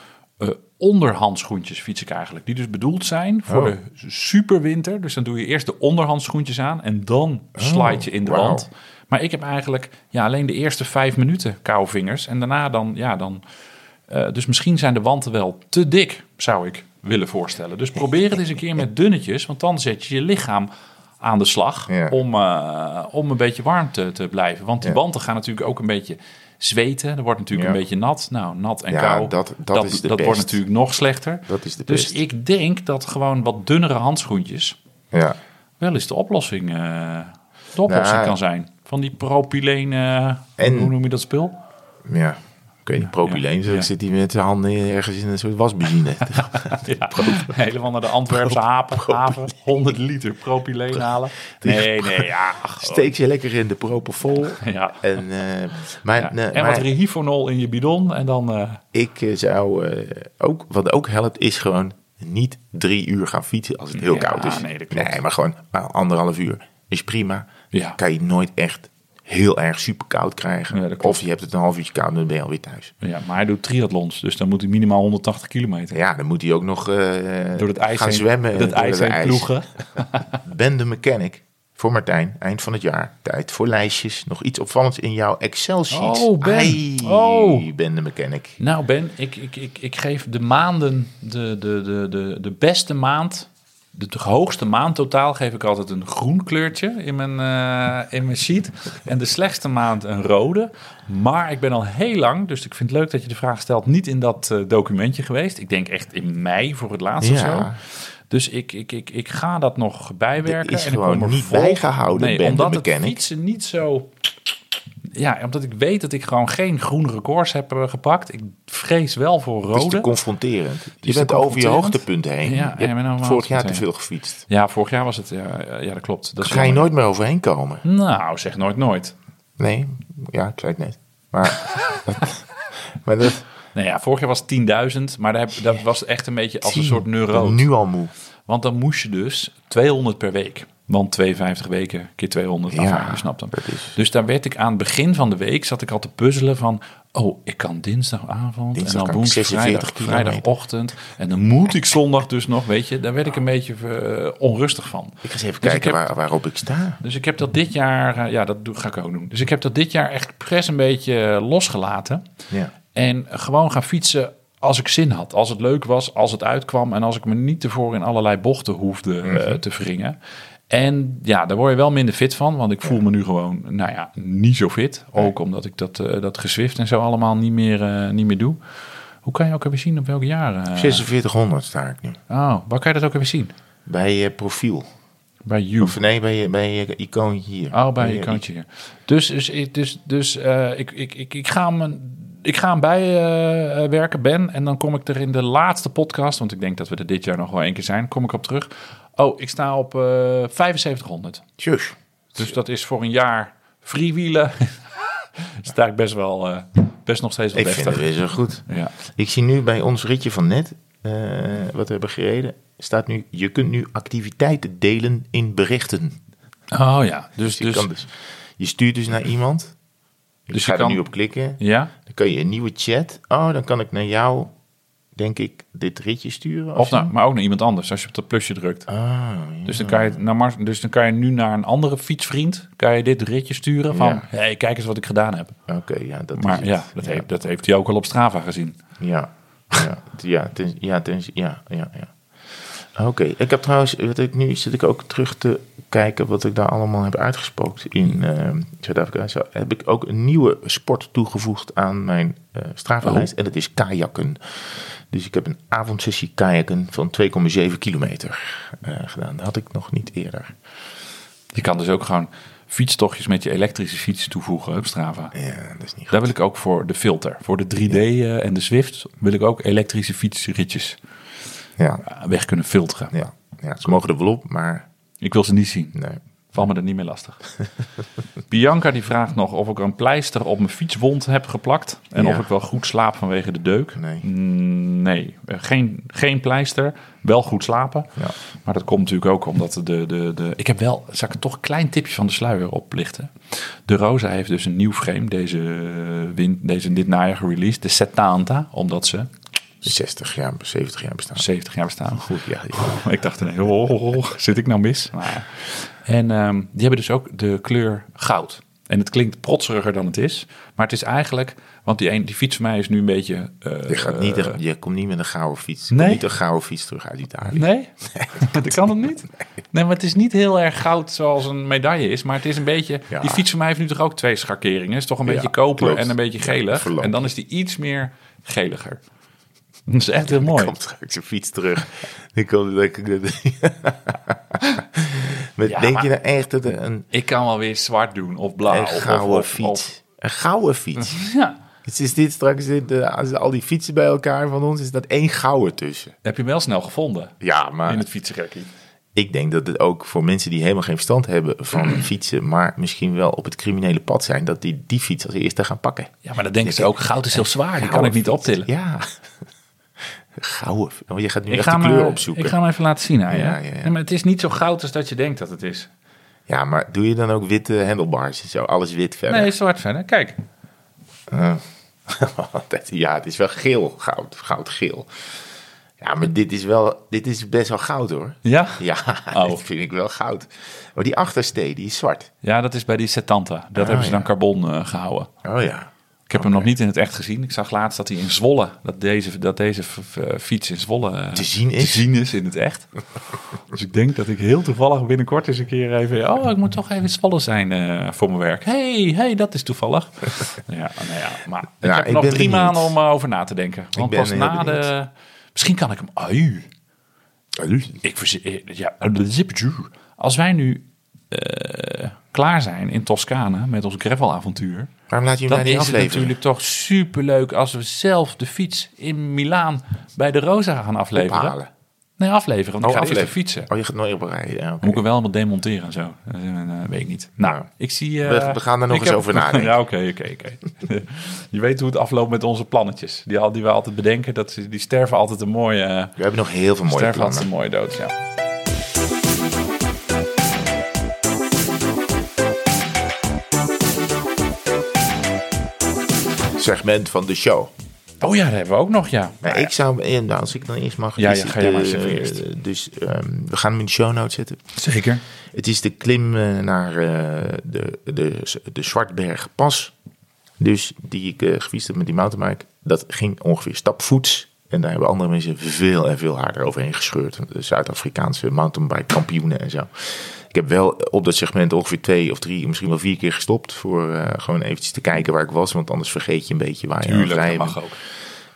eh, onderhandschoentjes fiets ik eigenlijk. Die dus bedoeld zijn voor Oh. de superwinter. Dus dan doe je eerst de onderhandschoentjes aan... en dan slide je in de wand. Maar ik heb eigenlijk ja, alleen de eerste vijf minuten koude vingers. En daarna dan... Ja, dan eh, dus misschien zijn de wanten wel te dik, zou ik willen voorstellen. Dus probeer het eens een keer met dunnetjes... want dan zet je je lichaam aan de slag Ja. om, eh, om een beetje warm te, te blijven. Want die Ja. wanten gaan natuurlijk ook een beetje zweten. Er wordt natuurlijk Ja. een beetje nat. Nou, nat en Ja, kou, dat- dat is de dat wordt natuurlijk nog slechter. dat is de Dus best. ik denk dat gewoon wat dunnere handschoentjes Ja. wel eens de oplossing, eh, de oplossing Nou, kan zijn. Van die propyleen, En- hoe noem je dat spul? ja. Ik weet niet, propyleen. Ja, zit hij met zijn handen ergens in een soort wasbenzine. Ja, helemaal naar de Antwerpse haven, haven 100 liter propyleen halen. Nee, nee, ja. ach, Steek je lekker in de propofol. ja. En, eh, maar, Ja, nee, en maar wat rehifonol in je bidon en dan... eh, ik eh, zou eh, ook, wat ook helpt, is gewoon niet drie uur gaan fietsen als het heel koud is. nee, nee, maar gewoon nou, anderhalf uur is prima. Ja. Kan je nooit echt heel erg super koud krijgen. Ja, dat of je hebt het een half uurtje koud en dan ben je alweer thuis. Ja, maar hij doet triathlons, dus dan moet hij minimaal 180 kilometer. Ja, dan moet hij ook nog eh, Door het ijs gaan heen, zwemmen. Door ijs heen ploegen. Ben de mechanic voor Martijn, eind van het jaar. Tijd voor lijstjes. Nog iets opvallends in jouw Excel-sheet. Oh, Ben. Ai, Oh. Ben de mechanic. Nou Ben, ik, ik, ik, ik geef de maanden, de, de, de, de, de beste maand, de, hoogste maand totaal geef ik altijd een groen kleurtje in mijn, eh, in mijn sheet. En de slechtste maand een rode. Maar ik ben al heel lang, dus ik vind het leuk dat je de vraag stelt, niet in dat eh, documentje geweest. Ik denk echt in mei voor het laatst of zo. Dus ik, ik, ik, ik ga dat nog bijwerken. Is en ik gewoon kom er niet vol- bijgehouden, Nee, Ben omdat het fietsen niet zo... Ja, omdat ik weet dat ik gewoon geen groene records heb eh, gepakt. Ik vrees wel voor het is te rode. confronterend. Je bent over je hoogtepunten heen. Ja, je nou, vorig jaar te veel gefietst. Ja, vorig jaar was het... Ja, ja dat klopt. Dat Daar ga je nooit meer overheen komen. Nou, zeg nooit nooit. Nee, ja, ik zei het net. Maar, maar dat, Nee, ja, vorig jaar was het 10.000. Maar dat, heb- dat was echt een beetje als een soort neuroot. nu al moe. Want dan moest je dus 200 per week. Want 52 weken keer 200, Ja, ja, je snapt hem. Dus daar werd ik aan het begin van de week, zat ik al te puzzelen van... Oh, ik kan dinsdagavond Dinsdag en dan woensdag, 46 vrijdag, vrijdagochtend. En dan moet ik zondag dus nog, weet je. Daar werd ik een beetje eh, onrustig van. Ik ga eens even Dus kijken heb- waar, waarop ik sta. Dus ik heb dat dit jaar, eh, ja, dat ga ik ook doen. Dus ik heb dat dit jaar echt expres een beetje eh, losgelaten. Ja. En gewoon gaan fietsen als ik zin had. Als het leuk was, als het uitkwam. En als ik me niet tevoren in allerlei bochten hoefde Mhm. te wringen. En ja, daar word je wel minder fit van. Want ik voel me nu gewoon, nou ja, niet zo fit. Ook omdat ik dat, eh, dat gezwift en zo allemaal niet meer, eh, niet meer doe. Hoe kan je ook even zien op welk jaar? eh? 4600 sta ik nu. Oh, waar kan je dat ook even zien? Bij eh, profiel. Bij You. Of nee, bij je, bij je icoontje hier. Oh, bij je kantje hier. Dus, dus, dus, dus eh, ik, ik, ik, ik ga hem, ik ga hem bijwerken, Ben. En dan kom ik er in de laatste podcast, want ik denk dat we er dit jaar nog wel één keer zijn, kom ik op terug. Oh, ik sta op eh 7500. Tjus. Dus dat is voor een jaar freewheelen. sta ik best wel, eh, best nog steeds wel Ik vind het weer zo goed. Ja. Ik zie nu bij ons ritje van net, eh, wat we hebben gereden, staat nu, je kunt nu activiteiten delen in berichten. Oh ja, dus, Dus je, dus, kan dus, je stuurt dus naar iemand, dus Dus je je gaat er kan- nu op klikken, ja. dan kan je een nieuwe chat, oh, dan kan ik naar jou, denk ik, dit ritje sturen. Of nou, maar ook naar iemand anders als je op dat plusje drukt. Ah, ja. Dus dan, kan je, naar Mars, dus dan kan je nu naar een andere fietsvriend kan je dit ritje sturen van... Ja. hey, kijk eens wat ik gedaan heb. Oké, ja, dat is Maar het. ja, dat, Heeft, dat heeft hij ook al op Strava gezien. Ja, ja, ja, ten, ja, ten, ja, ja, ja. Oké, ik heb trouwens, wat ik, nu zit ik ook terug te kijken wat ik daar allemaal heb uitgespookt in eh, Zuid-Afrika. Zo heb ik ook een nieuwe sport toegevoegd aan mijn eh Strava-lijst en dat is kajakken. Dus ik heb een avondsessie kajakken van 2,7 kilometer eh, gedaan. Dat had ik nog niet eerder. Je kan dus ook gewoon fietstochtjes met je elektrische fiets toevoegen op Strava. Ja, dat is niet goed. Daar wil ik ook voor de filter. Voor de 3D eh, en de Zwift wil ik ook elektrische fietsritjes Ja, eh, weg kunnen filteren. ja, ja, ze mogen er wel op, maar Ik wil ze niet zien. nee. Val me er niet meer lastig. Bianca die vraagt nog of ik een pleister op mijn fietswond heb geplakt. En Ja. of ik wel goed slaap vanwege de deuk. Nee. Mm, nee, Eh, geen, geen pleister. Wel goed slapen. Ja. Maar dat komt natuurlijk ook omdat de, de, de... Ik heb wel, zal ik toch een klein tipje van de sluier oplichten. De Rosa heeft dus een nieuw frame deze, win, deze dit najaar gereleased. De Setanta, omdat ze 60 jaar, 70 jaar bestaan. 70 jaar bestaan. Goed, ja, ja. Ik dacht ineens, oh, oh, oh, zit ik nou mis? Nou. En ehm, die hebben dus ook de kleur goud. En het klinkt protseriger dan het is. Maar het is eigenlijk, want die, een, die fiets van mij is nu een beetje... eh, Je, gaat niet, eh, je komt niet met een gouden fiets. Je Nee? niet een gouden fiets terug uit Italië. Nee? dat kan het niet? Nee, maar het is niet heel erg goud zoals een medaille is. Maar het is een beetje... Ja. Die fiets van mij heeft nu toch ook twee schakeringen. Het is toch een Ja, beetje koper klopt. en een beetje gelig. en dan is die iets meer geliger. Dat is echt heel mooi. Komt straks een fiets terug. Ik kom, denk ik, Met, Ja, denk maar- je nou echt dat een, Ik kan wel weer zwart doen of blauw. een gouden of- of- fiets... Een gouden fiets. Ja. Het is dit straks, dit, als al die fietsen bij elkaar van ons, is dat één gouden tussen. Heb je hem wel snel gevonden Ja, maar in het fietsenrekkie? ik denk dat het ook voor mensen die helemaal geen verstand hebben van fietsen, maar misschien wel op het criminele pad zijn, dat die die fiets als eerste gaan pakken. Ja, maar dan denken ze ook, goud is heel zwaar. Die kan ik niet optillen. Ja. Gouden. Oh, je gaat nu Ik echt ga, de kleur eh, opzoeken. ik ga hem even laten zien aan je. Ja, ja, ja. Nee, maar het is niet zo goud als dat je denkt dat het is. Ja, maar doe je dan ook witte handlebars en zo? Alles wit verder? Nee, zwart verder. Kijk. Eh, dat- ja, het is wel geel, goud, goudgeel. Ja, maar dit is wel, dit is best wel goud hoor. Ja? Ja, Oh. dit vind ik wel goud. Maar die achterste, die is zwart. Ja, dat is bij die Setanta. Dat hebben ze dan carbon eh, gehouden. Oh ja. Ik heb hem nog niet in het echt gezien. Ik zag laatst dat hij in Zwolle, dat deze, dat deze f- fiets in Zwolle eh, Te zien is? te zien is in het echt. dus ik denk dat ik heel toevallig binnenkort eens een keer even... Oh, ik moet toch even in Zwolle zijn eh, voor mijn werk. hey, hey, dat is toevallig. ja, nou ja, maar ik Ja, heb ik nog drie benieuwd. maanden om eh, over na te denken. Want pas na benieuwd. de... Misschien kan ik hem... Ui. Ik eh, ja, als wij nu eh, klaar zijn in Toscane met ons gravelavontuur... Waarom laat je hem Dan niet is het afleveren? natuurlijk toch superleuk als we zelf de fiets in Milaan bij de Rosa gaan afleveren. Ophalen. Nee, afleveren, want Oh, ik ga afleveren. fietsen. Oh, je gaat nooit op rijden. Ja. Moet ik hem wel allemaal demonteren en zo. Dat eh, weet ik niet. Nou, Nou, ik zie... eh, we- we gaan er nog eens over nadenken. ja, oké, oké, oké. Je weet hoe het afloopt met onze plannetjes. Die, die we altijd bedenken, dat, ze- die sterven altijd een mooie... eh, We hebben nog heel veel mooie sterven altijd plannen. een mooie dood, ja. Segment van de show. Oh ja, dat hebben we ook nog, ja. Maar ik zou, nou, als ik dan eerst mag. Ja, ja, ga jij maar eh, eens even eerst. Dus ehm, we gaan hem in de show notes zetten. Zeker. Het is de klim eh, naar eh, de, de, de Zwartbergpas. Dus die ik gefietst heb met die mountainbike. Dat ging ongeveer stapvoets. En daar hebben andere mensen veel en veel harder overheen gescheurd. De Zuid-Afrikaanse mountainbike kampioenen en zo. Ik heb wel op dat segment ongeveer twee of drie, misschien wel vier keer gestopt. Voor eh, gewoon eventjes te kijken waar ik was. Want anders vergeet je een beetje waar je aan het dat mag ook.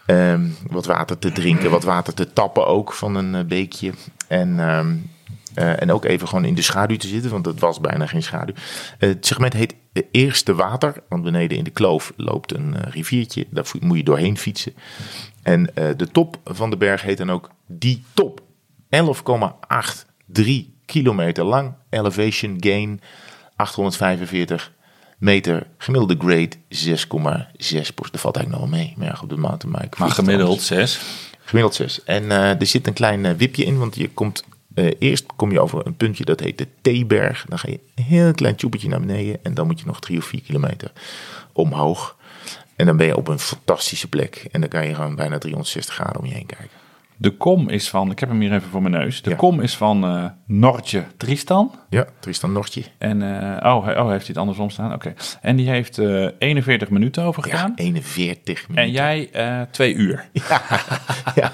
Ehm, wat water te drinken, wat water te tappen ook van een eh, beekje. En ehm, Eh, en ook even gewoon in de schaduw te zitten, want het was bijna geen schaduw. Het segment heet Eerste Water, want beneden in de kloof loopt een riviertje. Daar moet je doorheen fietsen. En de top van de berg heet dan ook Die Top. 11,83 kilometer lang. Elevation gain 845 meter. Gemiddelde grade 6,6 Dat valt eigenlijk nog wel mee. Maar ja, goed, de mountainbike. Maar gemiddeld anders. 6. Gemiddeld 6. En eh, er zit een klein eh, wipje in, want je komt... eh, eerst kom je over een puntje, dat heet de Theeberg. Dan ga je een heel klein tjoepetje naar beneden. En dan moet je nog drie of vier kilometer omhoog. En dan ben je op een fantastische plek. En dan kan je gewoon bijna 360 graden om je heen kijken. De kom is van, ik heb hem hier even voor mijn neus. De Ja. kom is van eh Nortje Tristan. Ja, Tristan Nortje. En, eh, oh, oh, heeft hij het andersom staan? Oké. En die heeft eh 41 minuten over Ja, gedaan. 41 minuten. en jij eh twee uur. ja,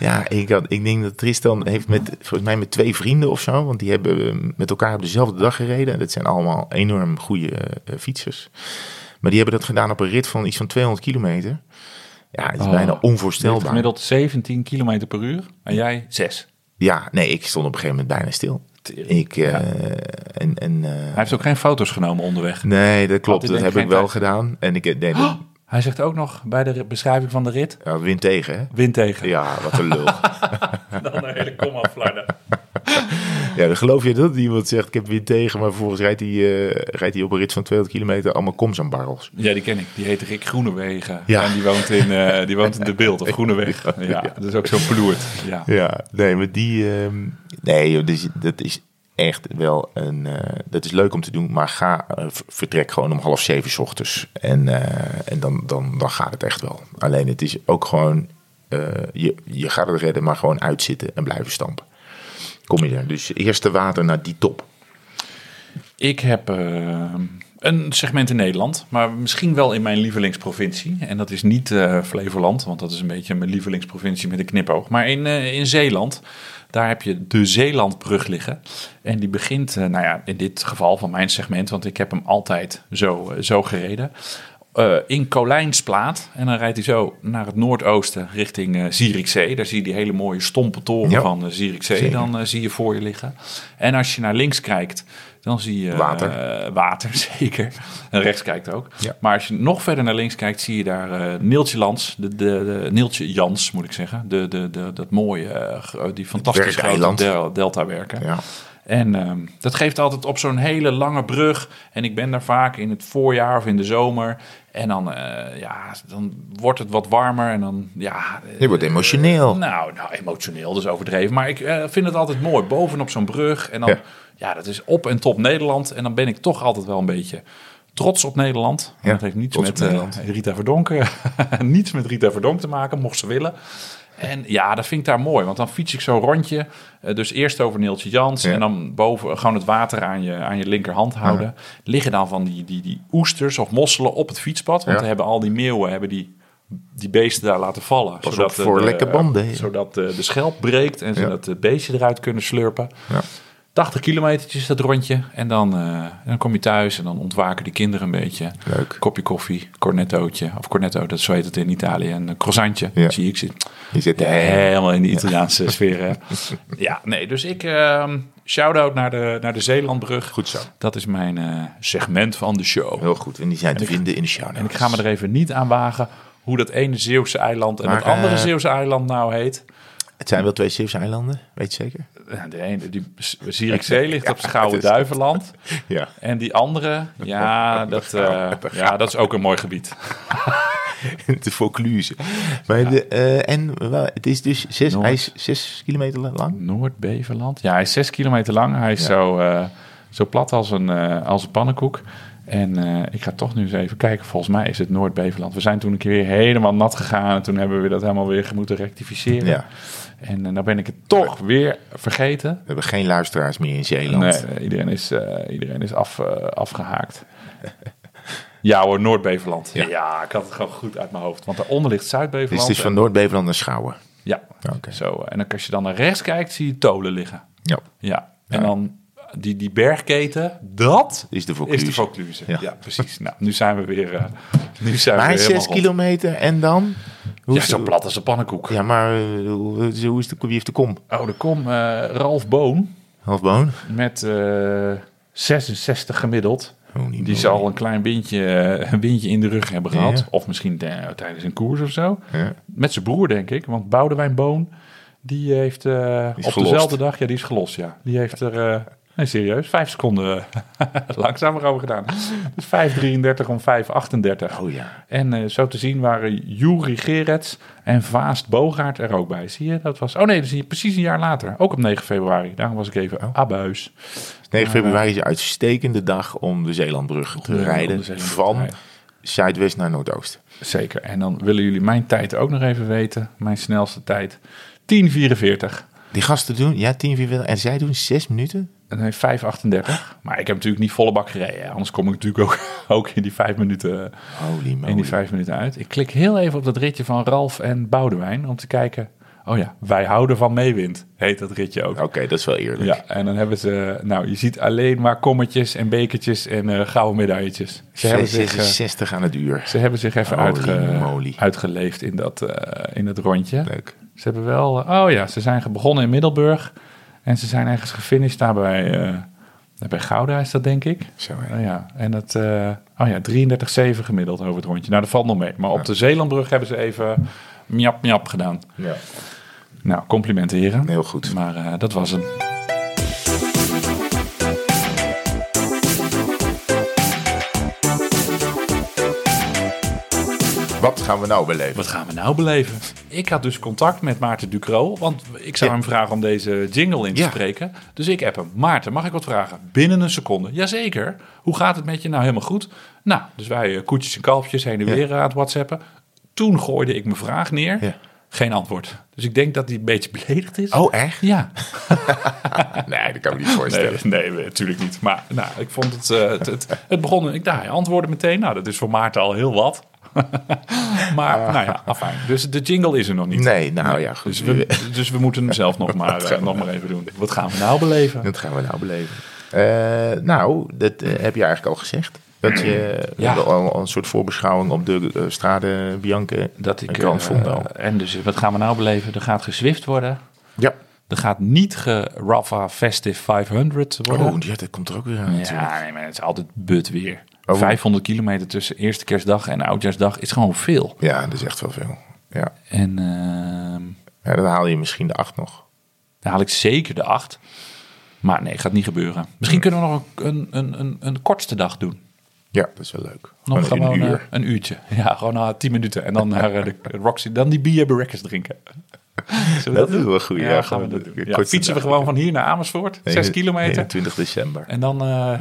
ja ik, had, ik denk dat Tristan heeft met, volgens mij met twee vrienden of zo, want die hebben eh, met elkaar op dezelfde dag gereden. En dat zijn allemaal enorm goede eh, fietsers. Maar die hebben dat gedaan op een rit van iets van 200 kilometer. Ja, het is Oh, bijna onvoorstelbaar. gemiddeld 17 kilometer per uur. En jij 6. Ja, nee, ik stond op een gegeven moment bijna stil. Ik, eh, en, en, eh, Hij heeft ook geen foto's genomen onderweg. nee, dat klopt. Dat heb ik wel tijd. gedaan. En ik nee, dat, Hij zegt ook nog bij de beschrijving van de rit, ja, wind tegen, hè? wind tegen. Ja, wat een lul. Dan een hele kom. Ja, dan geloof je dat iemand zegt, ik heb wind tegen, maar vervolgens rijdt hij, eh, rijdt hij op een rit van 200 kilometer allemaal koms aan barrels. Ja, die ken ik. Die heet Rick Groenewegen. Ja. En die woont in, eh, die woont in de beeld of Groeneweg. Ja, dat is ook zo ploert. Ja. Ja, nee, maar die, ehm, nee, joh, dus, dat is echt wel een, eh, dat is leuk om te doen, maar ga, vertrek gewoon om half zeven 's ochtends en, en dan, dan, dan gaat het echt wel. Alleen het is ook gewoon, je, je gaat het redden, maar gewoon uitzitten en blijven stampen. Kom je er. Dus eerste water naar die top. Ik heb eh, een segment in Nederland, maar misschien wel in mijn lievelingsprovincie. En dat is niet eh, Flevoland, want dat is een beetje mijn lievelingsprovincie met een knipoog. Maar in, eh, in Zeeland, daar heb je de Zeelandbrug liggen. En die begint, nou ja, in dit geval van mijn segment, want ik heb hem altijd zo, zo gereden. Eh, in Kolijnsplaat. En dan rijdt hij zo naar het noordoosten richting eh Zierikzee. Daar zie je die hele mooie stompe toren Ja. van uh, Zierikzee. Zeker. Dan zie je voor je liggen. En als je naar links kijkt, dan zie je Water. water, zeker. En rechts kijkt ook. Ja. Maar als je nog verder naar links kijkt, zie je daar Neeltje Lans, de, de, de, Neeltje Jans moet ik zeggen. De, de, de, dat mooie, die fantastisch grote del, delta werken. Ja. En ehm, dat geeft altijd op zo'n hele lange brug. En ik ben daar vaak in het voorjaar of in de zomer. En dan, eh, ja, dan wordt het wat warmer. En dan, ja... Je wordt emotioneel. Nou, nou, emotioneel, dus overdreven. Maar ik eh, vind het altijd mooi. Bovenop zo'n brug. En dan, Ja. ja. dat is op en top Nederland. En dan ben ik toch altijd wel een beetje trots op Nederland. Ja, dat heeft niets met eh. Rita Verdonken. niets met Rita Verdonk te maken, mocht ze willen. En ja, dat vind ik daar mooi. Want dan fiets ik zo'n rondje. Eh, dus eerst over Neeltje Jans. Ja. En dan boven gewoon het water aan je, aan je linkerhand houden. Liggen dan van die, die, die oesters of mosselen op het fietspad. Want Ja. dan hebben al die meeuwen hebben die, die beesten daar laten vallen. Pas zodat voor de- lekke banden, hè. Zodat de, de schelp breekt en zodat de beestje eruit kunnen slurpen. Ja. 80 kilometertjes dat rondje. En dan, eh, dan kom je thuis en dan ontwaken die kinderen een beetje. Leuk. Kopje koffie, cornettootje. Of cornetto, dat zo heet het in Italië. Een croissantje, Ja. zie ik. Zit Je zit helemaal in de Italiaanse sfeer. Hè? Ja, nee, dus ik... ehm shout-out naar de, naar de Zeelandbrug. Goed zo. Dat is mijn eh, segment van de show. Heel goed. En die zijn te ik- vinden in de show En ik ga me er even niet aan wagen hoe dat ene Zeeuwse eiland en Maar, het andere eh, Zeeuwse eiland nou heet. Het zijn wel twee Zeeuwse eilanden, weet je zeker? De ene, die Zierikzee ligt op Schouwen Duiveland. Ja. En die andere, ja dat, eh, ja, dat is ook een mooi gebied. de Vaucluse. Maar de, eh, en wel, het is dus zes, Noord. hij is zes kilometer lang. Noord-Beverland. Ja, hij is zes kilometer lang. Hij is Ja. zo, eh, zo plat als een, als een pannenkoek. En ik ga toch nu eens even kijken. Volgens mij is het Noord-Beverland. We zijn toen een keer weer helemaal nat gegaan. En toen hebben we dat helemaal weer moeten rectificeren. Ja. En uh, nou ben ik het toch weer vergeten. We hebben geen luisteraars meer in Zeeland. Nee, iedereen is, uh, iedereen is af, uh, afgehaakt. ja hoor, Noord-Beverland. Ja. ja. ik had het gewoon goed uit mijn hoofd. Want daaronder ligt Zuid-Beverland. Dus het is van Noord-Beverland naar Schouwen? Ja. Okay. Zo, en dan als je dan naar rechts kijkt, zie je Tolen liggen. Ja. Ja. En ja. dan die, die bergketen, dat is de Vaucluse. Is de Vaucluse. Ja. ja. precies. Nou, nu zijn we weer. Uh, nu zijn maar we weer zes kilometer en dan? Hoe ja, zo plat als een pannenkoek. Ja, maar uh, hoe is de, wie heeft de kom? Oh, de kom. Uh, Ralf Boon. Halfboon. met eh 66 gemiddeld. Oh, niet Die zal een klein windje, eh, een windje in de rug hebben gehad. Ja. Of misschien eh, tijdens een koers of zo. Ja. Met zijn broer, denk ik. Want Boudewijn Boon, die heeft eh, op dezelfde dag... Ja, die is gelost, ja. Die heeft er... eh, nee, serieus. Vijf seconden eh, langzamer over gedaan. Dus 5.33 om 5.38. Oh ja. En eh, zo te zien waren Juri Gerets en Vaast Bogaert er ook bij. Zie je? Dat was... Oh nee, dat zie je precies een jaar later. Ook op 9 februari. Daarom was ik even Oh. abuis. 9 februari is een uitstekende dag om de Zeelandbrug te de- rijden. de Zeelandbrug te van rijden. zuidwest naar noordoost. Zeker. En dan willen jullie mijn tijd ook nog even weten. Mijn snelste tijd. 10.44. Die gasten doen, ja, 10, 4, en zij doen 6 minuten? En hij 5.38. Maar ik heb natuurlijk niet volle bak gereden. Anders kom ik natuurlijk ook, ook in die vijf minuten, Holy moly. in die vijf minuten uit. Ik klik heel even op dat ritje van Ralf en Boudewijn. Om te kijken. Oh ja, wij houden van meewind. Heet dat ritje ook. Oké, dat is wel eerlijk. Ja, en dan hebben ze... Nou, je ziet alleen maar kommetjes en bekertjes en eh, gouden medailletjes. Ze hebben, zich, eh, 66 aan het uur. ze hebben zich even uitge- uitgeleefd in dat, eh, in dat rondje. Leuk. Ze hebben wel... Oh ja, ze zijn begonnen in Middelburg. En ze zijn ergens gefinished daar bij, eh, bij Gouda is dat, denk ik. Zo. Oh ja, en dat... eh, oh ja, 33,7 gemiddeld over het rondje. Nou, dat valt nog mee. Maar op de Zeelandbrug hebben ze even miap miap gedaan. Ja. Nou, complimenten heren. Heel goed. Maar eh, dat was hem. Wat gaan we nou beleven? Wat gaan we nou beleven? Ik had dus contact met Maarten Ducro, want ik zou Ja. hem vragen om deze jingle in te Ja. spreken. Dus ik heb hem. Maarten, mag ik wat vragen? Binnen een seconde. Jazeker. Hoe gaat het met je? Nou, helemaal goed. Nou, dus wij eh, koetjes en kalfjes heen en weer aan het whatsappen. Toen gooide ik mijn vraag neer. Geen antwoord. Dus ik denk dat hij een beetje beledigd is. Oh, echt? Ja. Nee, dat kan ik me niet voorstellen. Nee, nee, natuurlijk niet. Maar nou, ik vond het, eh, het, het, het begon, ik dacht, hij antwoordde meteen. Nou, dat is voor Maarten al heel wat. maar nou ja, afijn. Dus de jingle is er nog niet. Nee, nou ja, goed. Dus we, dus we moeten hem zelf nog maar, eh, nog maar even doen. Wat gaan we nou beleven? Dat gaan we nou beleven. Eh, nou, dat heb je eigenlijk al gezegd. Dat je Ja. al een soort voorbeschouwing op de uh, Strade Bianche Dat ik, eh, Fondo. en dus wat gaan we nou beleven? Er gaat gezwift worden. Ja. Er gaat niet ge Rafa Festive 500 worden. Oh, ja, dat komt er ook weer aan natuurlijk. ja, nee, maar het is altijd but weer. Oh. 500 kilometer tussen eerste kerstdag en oudjaarsdag is gewoon veel. Ja, dat is echt wel veel. Ja. En ja, dan haal je misschien de acht nog. Dan haal ik zeker de 8. Maar nee, gaat niet gebeuren. Misschien kunnen we nog een, een, een, een kortste dag doen. Ja, dat is wel leuk. Nog Gewoon gewoon een eh, uur. een uurtje. Ja, gewoon na 10 minuten. En dan naar eh, de Roxy. Dan die bier drinken. Dat is wel goed. Ja, Ja, gaan we dat doen. Ja, fietsen we gewoon van hier naar Amersfoort. 6 kilometer. 21 december. En dan eh,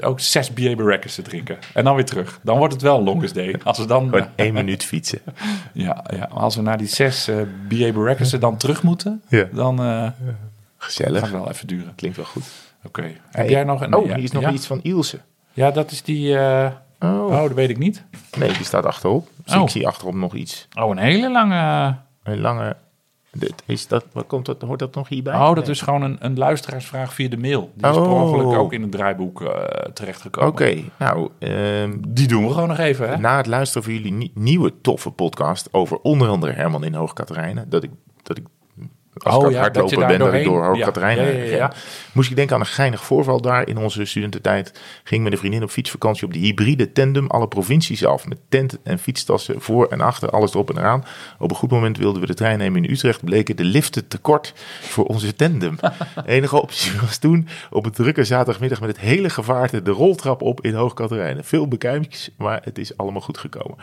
ook 6 BA Barrackers te drinken. En dan weer terug. Dan wordt het wel een longest day. Als we dan... Gewoon één minuut fietsen. ja, ja, maar als we naar die 6 eh BA Barrackers dan terug moeten. Ja. Dan eh, gaat Gezellig. het wel even duren. Klinkt wel goed. Oké. Heb Hey, jij nog een... Oh, hier is nog ja? iets van Ilse. Ja, dat is die... eh, Oh. Oh, dat weet ik niet. Nee, die staat achterop. Dus Oh. ik zie achterop nog iets. Oh, een hele lange... Een lange... Dit, is dat, wat komt dat, hoort dat nog hierbij? Oh, dat Nee. is gewoon een, een luisteraarsvraag via de mail. Die is per Oh. ongeluk ook in het draaiboek eh terechtgekomen. Oké, nou, ehm, Die doen we gewoon nog even, hè? na het luisteren van jullie nie- nieuwe toffe podcast over onder andere Herman in Hoogkaterijnen, dat ik, dat ik als Oh ik aan ja, het dat je hardlopen daar ben, dat ik door ja. Moest ik denken aan een geinig voorval daar in onze studententijd. Ging met een vriendin op fietsvakantie op de hybride tandem alle provincies af. Met tent en fietstassen voor en achter, alles erop en eraan. Op een goed moment wilden we de trein nemen in Utrecht. Bleken de liften tekort voor onze tandem. De enige optie was toen op een drukke zaterdagmiddag met het hele gevaarte de roltrap op in Hoogkaterijnen. Veel bekijks, maar het is allemaal goed gekomen.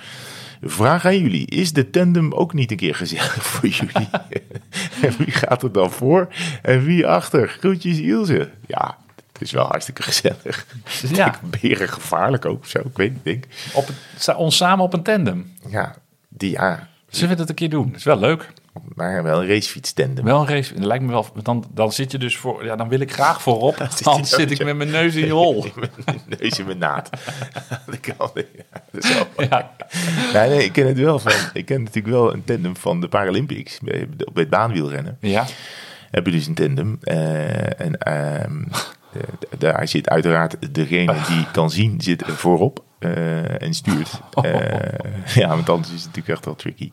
Vraag aan jullie, is de tandem ook niet een keer gezellig voor jullie? en wie gaat er dan voor en wie achter? Groetjes Ilse. Ja, het is wel hartstikke gezellig. Ja. Ik beren gevaarlijk ook zo, ik weet niet, denk. Op het, ons samen op een tandem. Ja, die ja, Zullen we dat een keer doen? Dat is wel leuk. Maar wel een racefiets tandem. Wel een race. Lijkt me wel. Dan, dan zit je dus voor. Ja, dan wil ik graag voorop. zit je Anders zit ik met mijn neus in je hol. Mijn neus in mijn naad. dat kan niet. Ja. Nee, nee, ik ken het wel van. Ik ken natuurlijk wel een tandem van de Paralympics. Bij, bij het baanwielrennen. Ja. heb je dus een tandem. eh, en ehm, daar zit uiteraard degene die kan zien, zit voorop. Eh, en stuurt. Eh, ja, want anders is het natuurlijk echt wel tricky.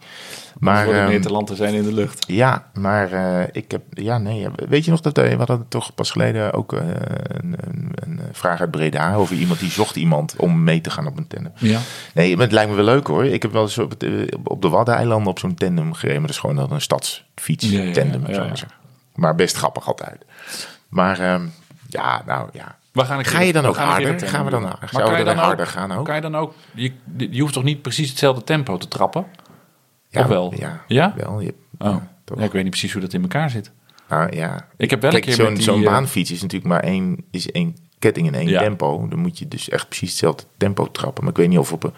Maar, Voor de ehm, Nederlanden zijn in de lucht. ja, maar eh, ik heb, ja, nee, weet je nog dat we hadden toch pas geleden ook een, een, een vraag uit Breda over iemand die zocht iemand om mee te gaan op een tandem. Ja. Nee, maar het lijkt me wel leuk hoor. Ik heb wel eens op, het, op de Waddeneilanden op zo'n tandem gereden. Maar dat is gewoon dan een stadsfiets Ja, ja, ja, tandem, ja. Maar best grappig altijd. Maar ehm, ja, nou ja. We gaan een Ga je dan ook gaan harder? Gaan we dan- kan we je dan ook- harder gaan ook? Kan je dan ook... Je, je hoeft toch niet precies hetzelfde tempo te trappen? ja, Of wel? Ja, Ja? wel. Je, Oh, ja, ik weet niet precies hoe dat in elkaar zit. Nou, ja. Ik heb wel Kijk, een keer zo'n zo'n eh, baanfiets is natuurlijk maar één, is één ketting in één Ja. tempo. Dan moet je dus echt precies hetzelfde tempo trappen. Maar ik weet niet of op een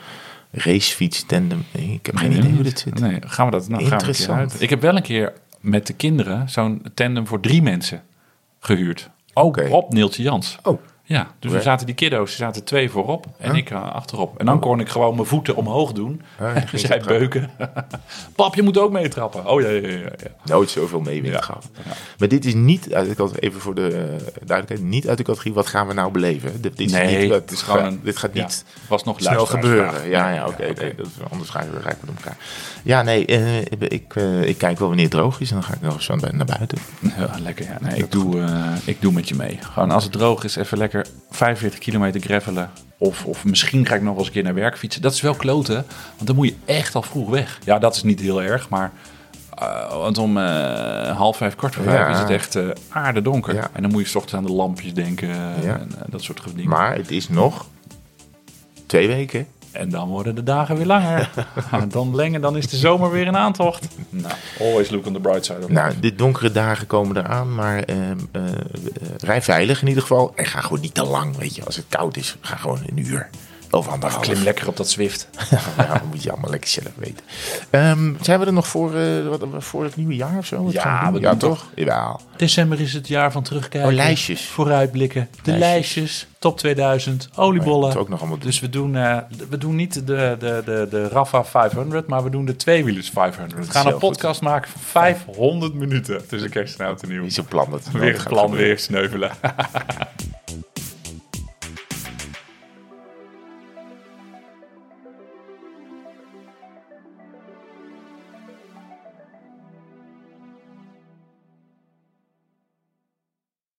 racefiets tandem... Nee, ik heb geen idee hoe dit zit. Nee, gaan we dat nou gaan we Interessant. uit. Ik heb wel een keer met de kinderen zo'n tandem voor drie mensen gehuurd. Ook Oké. op Neeltje Jans. Oh, Ja, dus we zaten die kiddo's, er zaten twee voorop en Huh? ik eh, achterop. En dan kon ik gewoon mijn voeten omhoog doen. En zij beuken. Pap, je moet ook meetrappen. Oh ja, ja, ja. ja. nooit zoveel meewind gehad. Maar dit is niet, uit de even voor de eh, duidelijkheid, niet uit de categorie wat gaan we nou beleven. Dit, dit is Nee, niet, het is gewoon een- dit gaat niet was nog snel gebeuren. Ja, ja, oké. nee, dat is, anders gaan we rijken met elkaar. Ja, nee, eh, ik, eh, ik kijk wel wanneer het droog is en dan ga ik nog eens naar buiten. Ja, lekker. Ja. Nee, ik, doe, eh, ik doe met je mee. Gewoon als het droog is, even lekker 45 kilometer gravelen. Of, of misschien ga ik nog wel eens een keer naar werk fietsen. Dat is wel kloten, want dan moet je echt al vroeg weg. Ja, dat is niet heel erg, maar... want om half vijf, kwart voor vijf Ja. is het echt eh aardedonker. Ja. En dan moet je 's ochtends aan de lampjes denken Ja. en dat soort dingen. Maar het is nog twee weken. En dan worden de dagen weer langer. dan lengen, dan is de zomer weer in aantocht. Nou, always look on the bright side of Nou, de donkere dagen komen eraan, maar eh, eh, eh, rij veilig in ieder geval. En ga gewoon niet te lang, weet je. Als het koud is, ga gewoon een uur. Of anderhalf. Klim lekker op dat Zwift. ja, dat moet je allemaal lekker zelf weten. Ehm, zijn we er nog voor, eh, wat, voor het nieuwe jaar of zo? Wat Ja, gaan doen? we ja toch? Jawel. December is het jaar van terugkijken. Oh, lijstjes. Vooruitblikken. De Lijstjes. lijstjes. Top 2000. Oh ja, Oliebollen. dat is ook nog allemaal doen. dus we doen, eh, we doen niet de, de, de, de Rafa 500, maar we doen de tweewielers 500. We gaan een podcast maken van 500 minuten tussen kerst en oud en nieuw. Niet zo plan dat het Weer het plan, weer sneuvelen.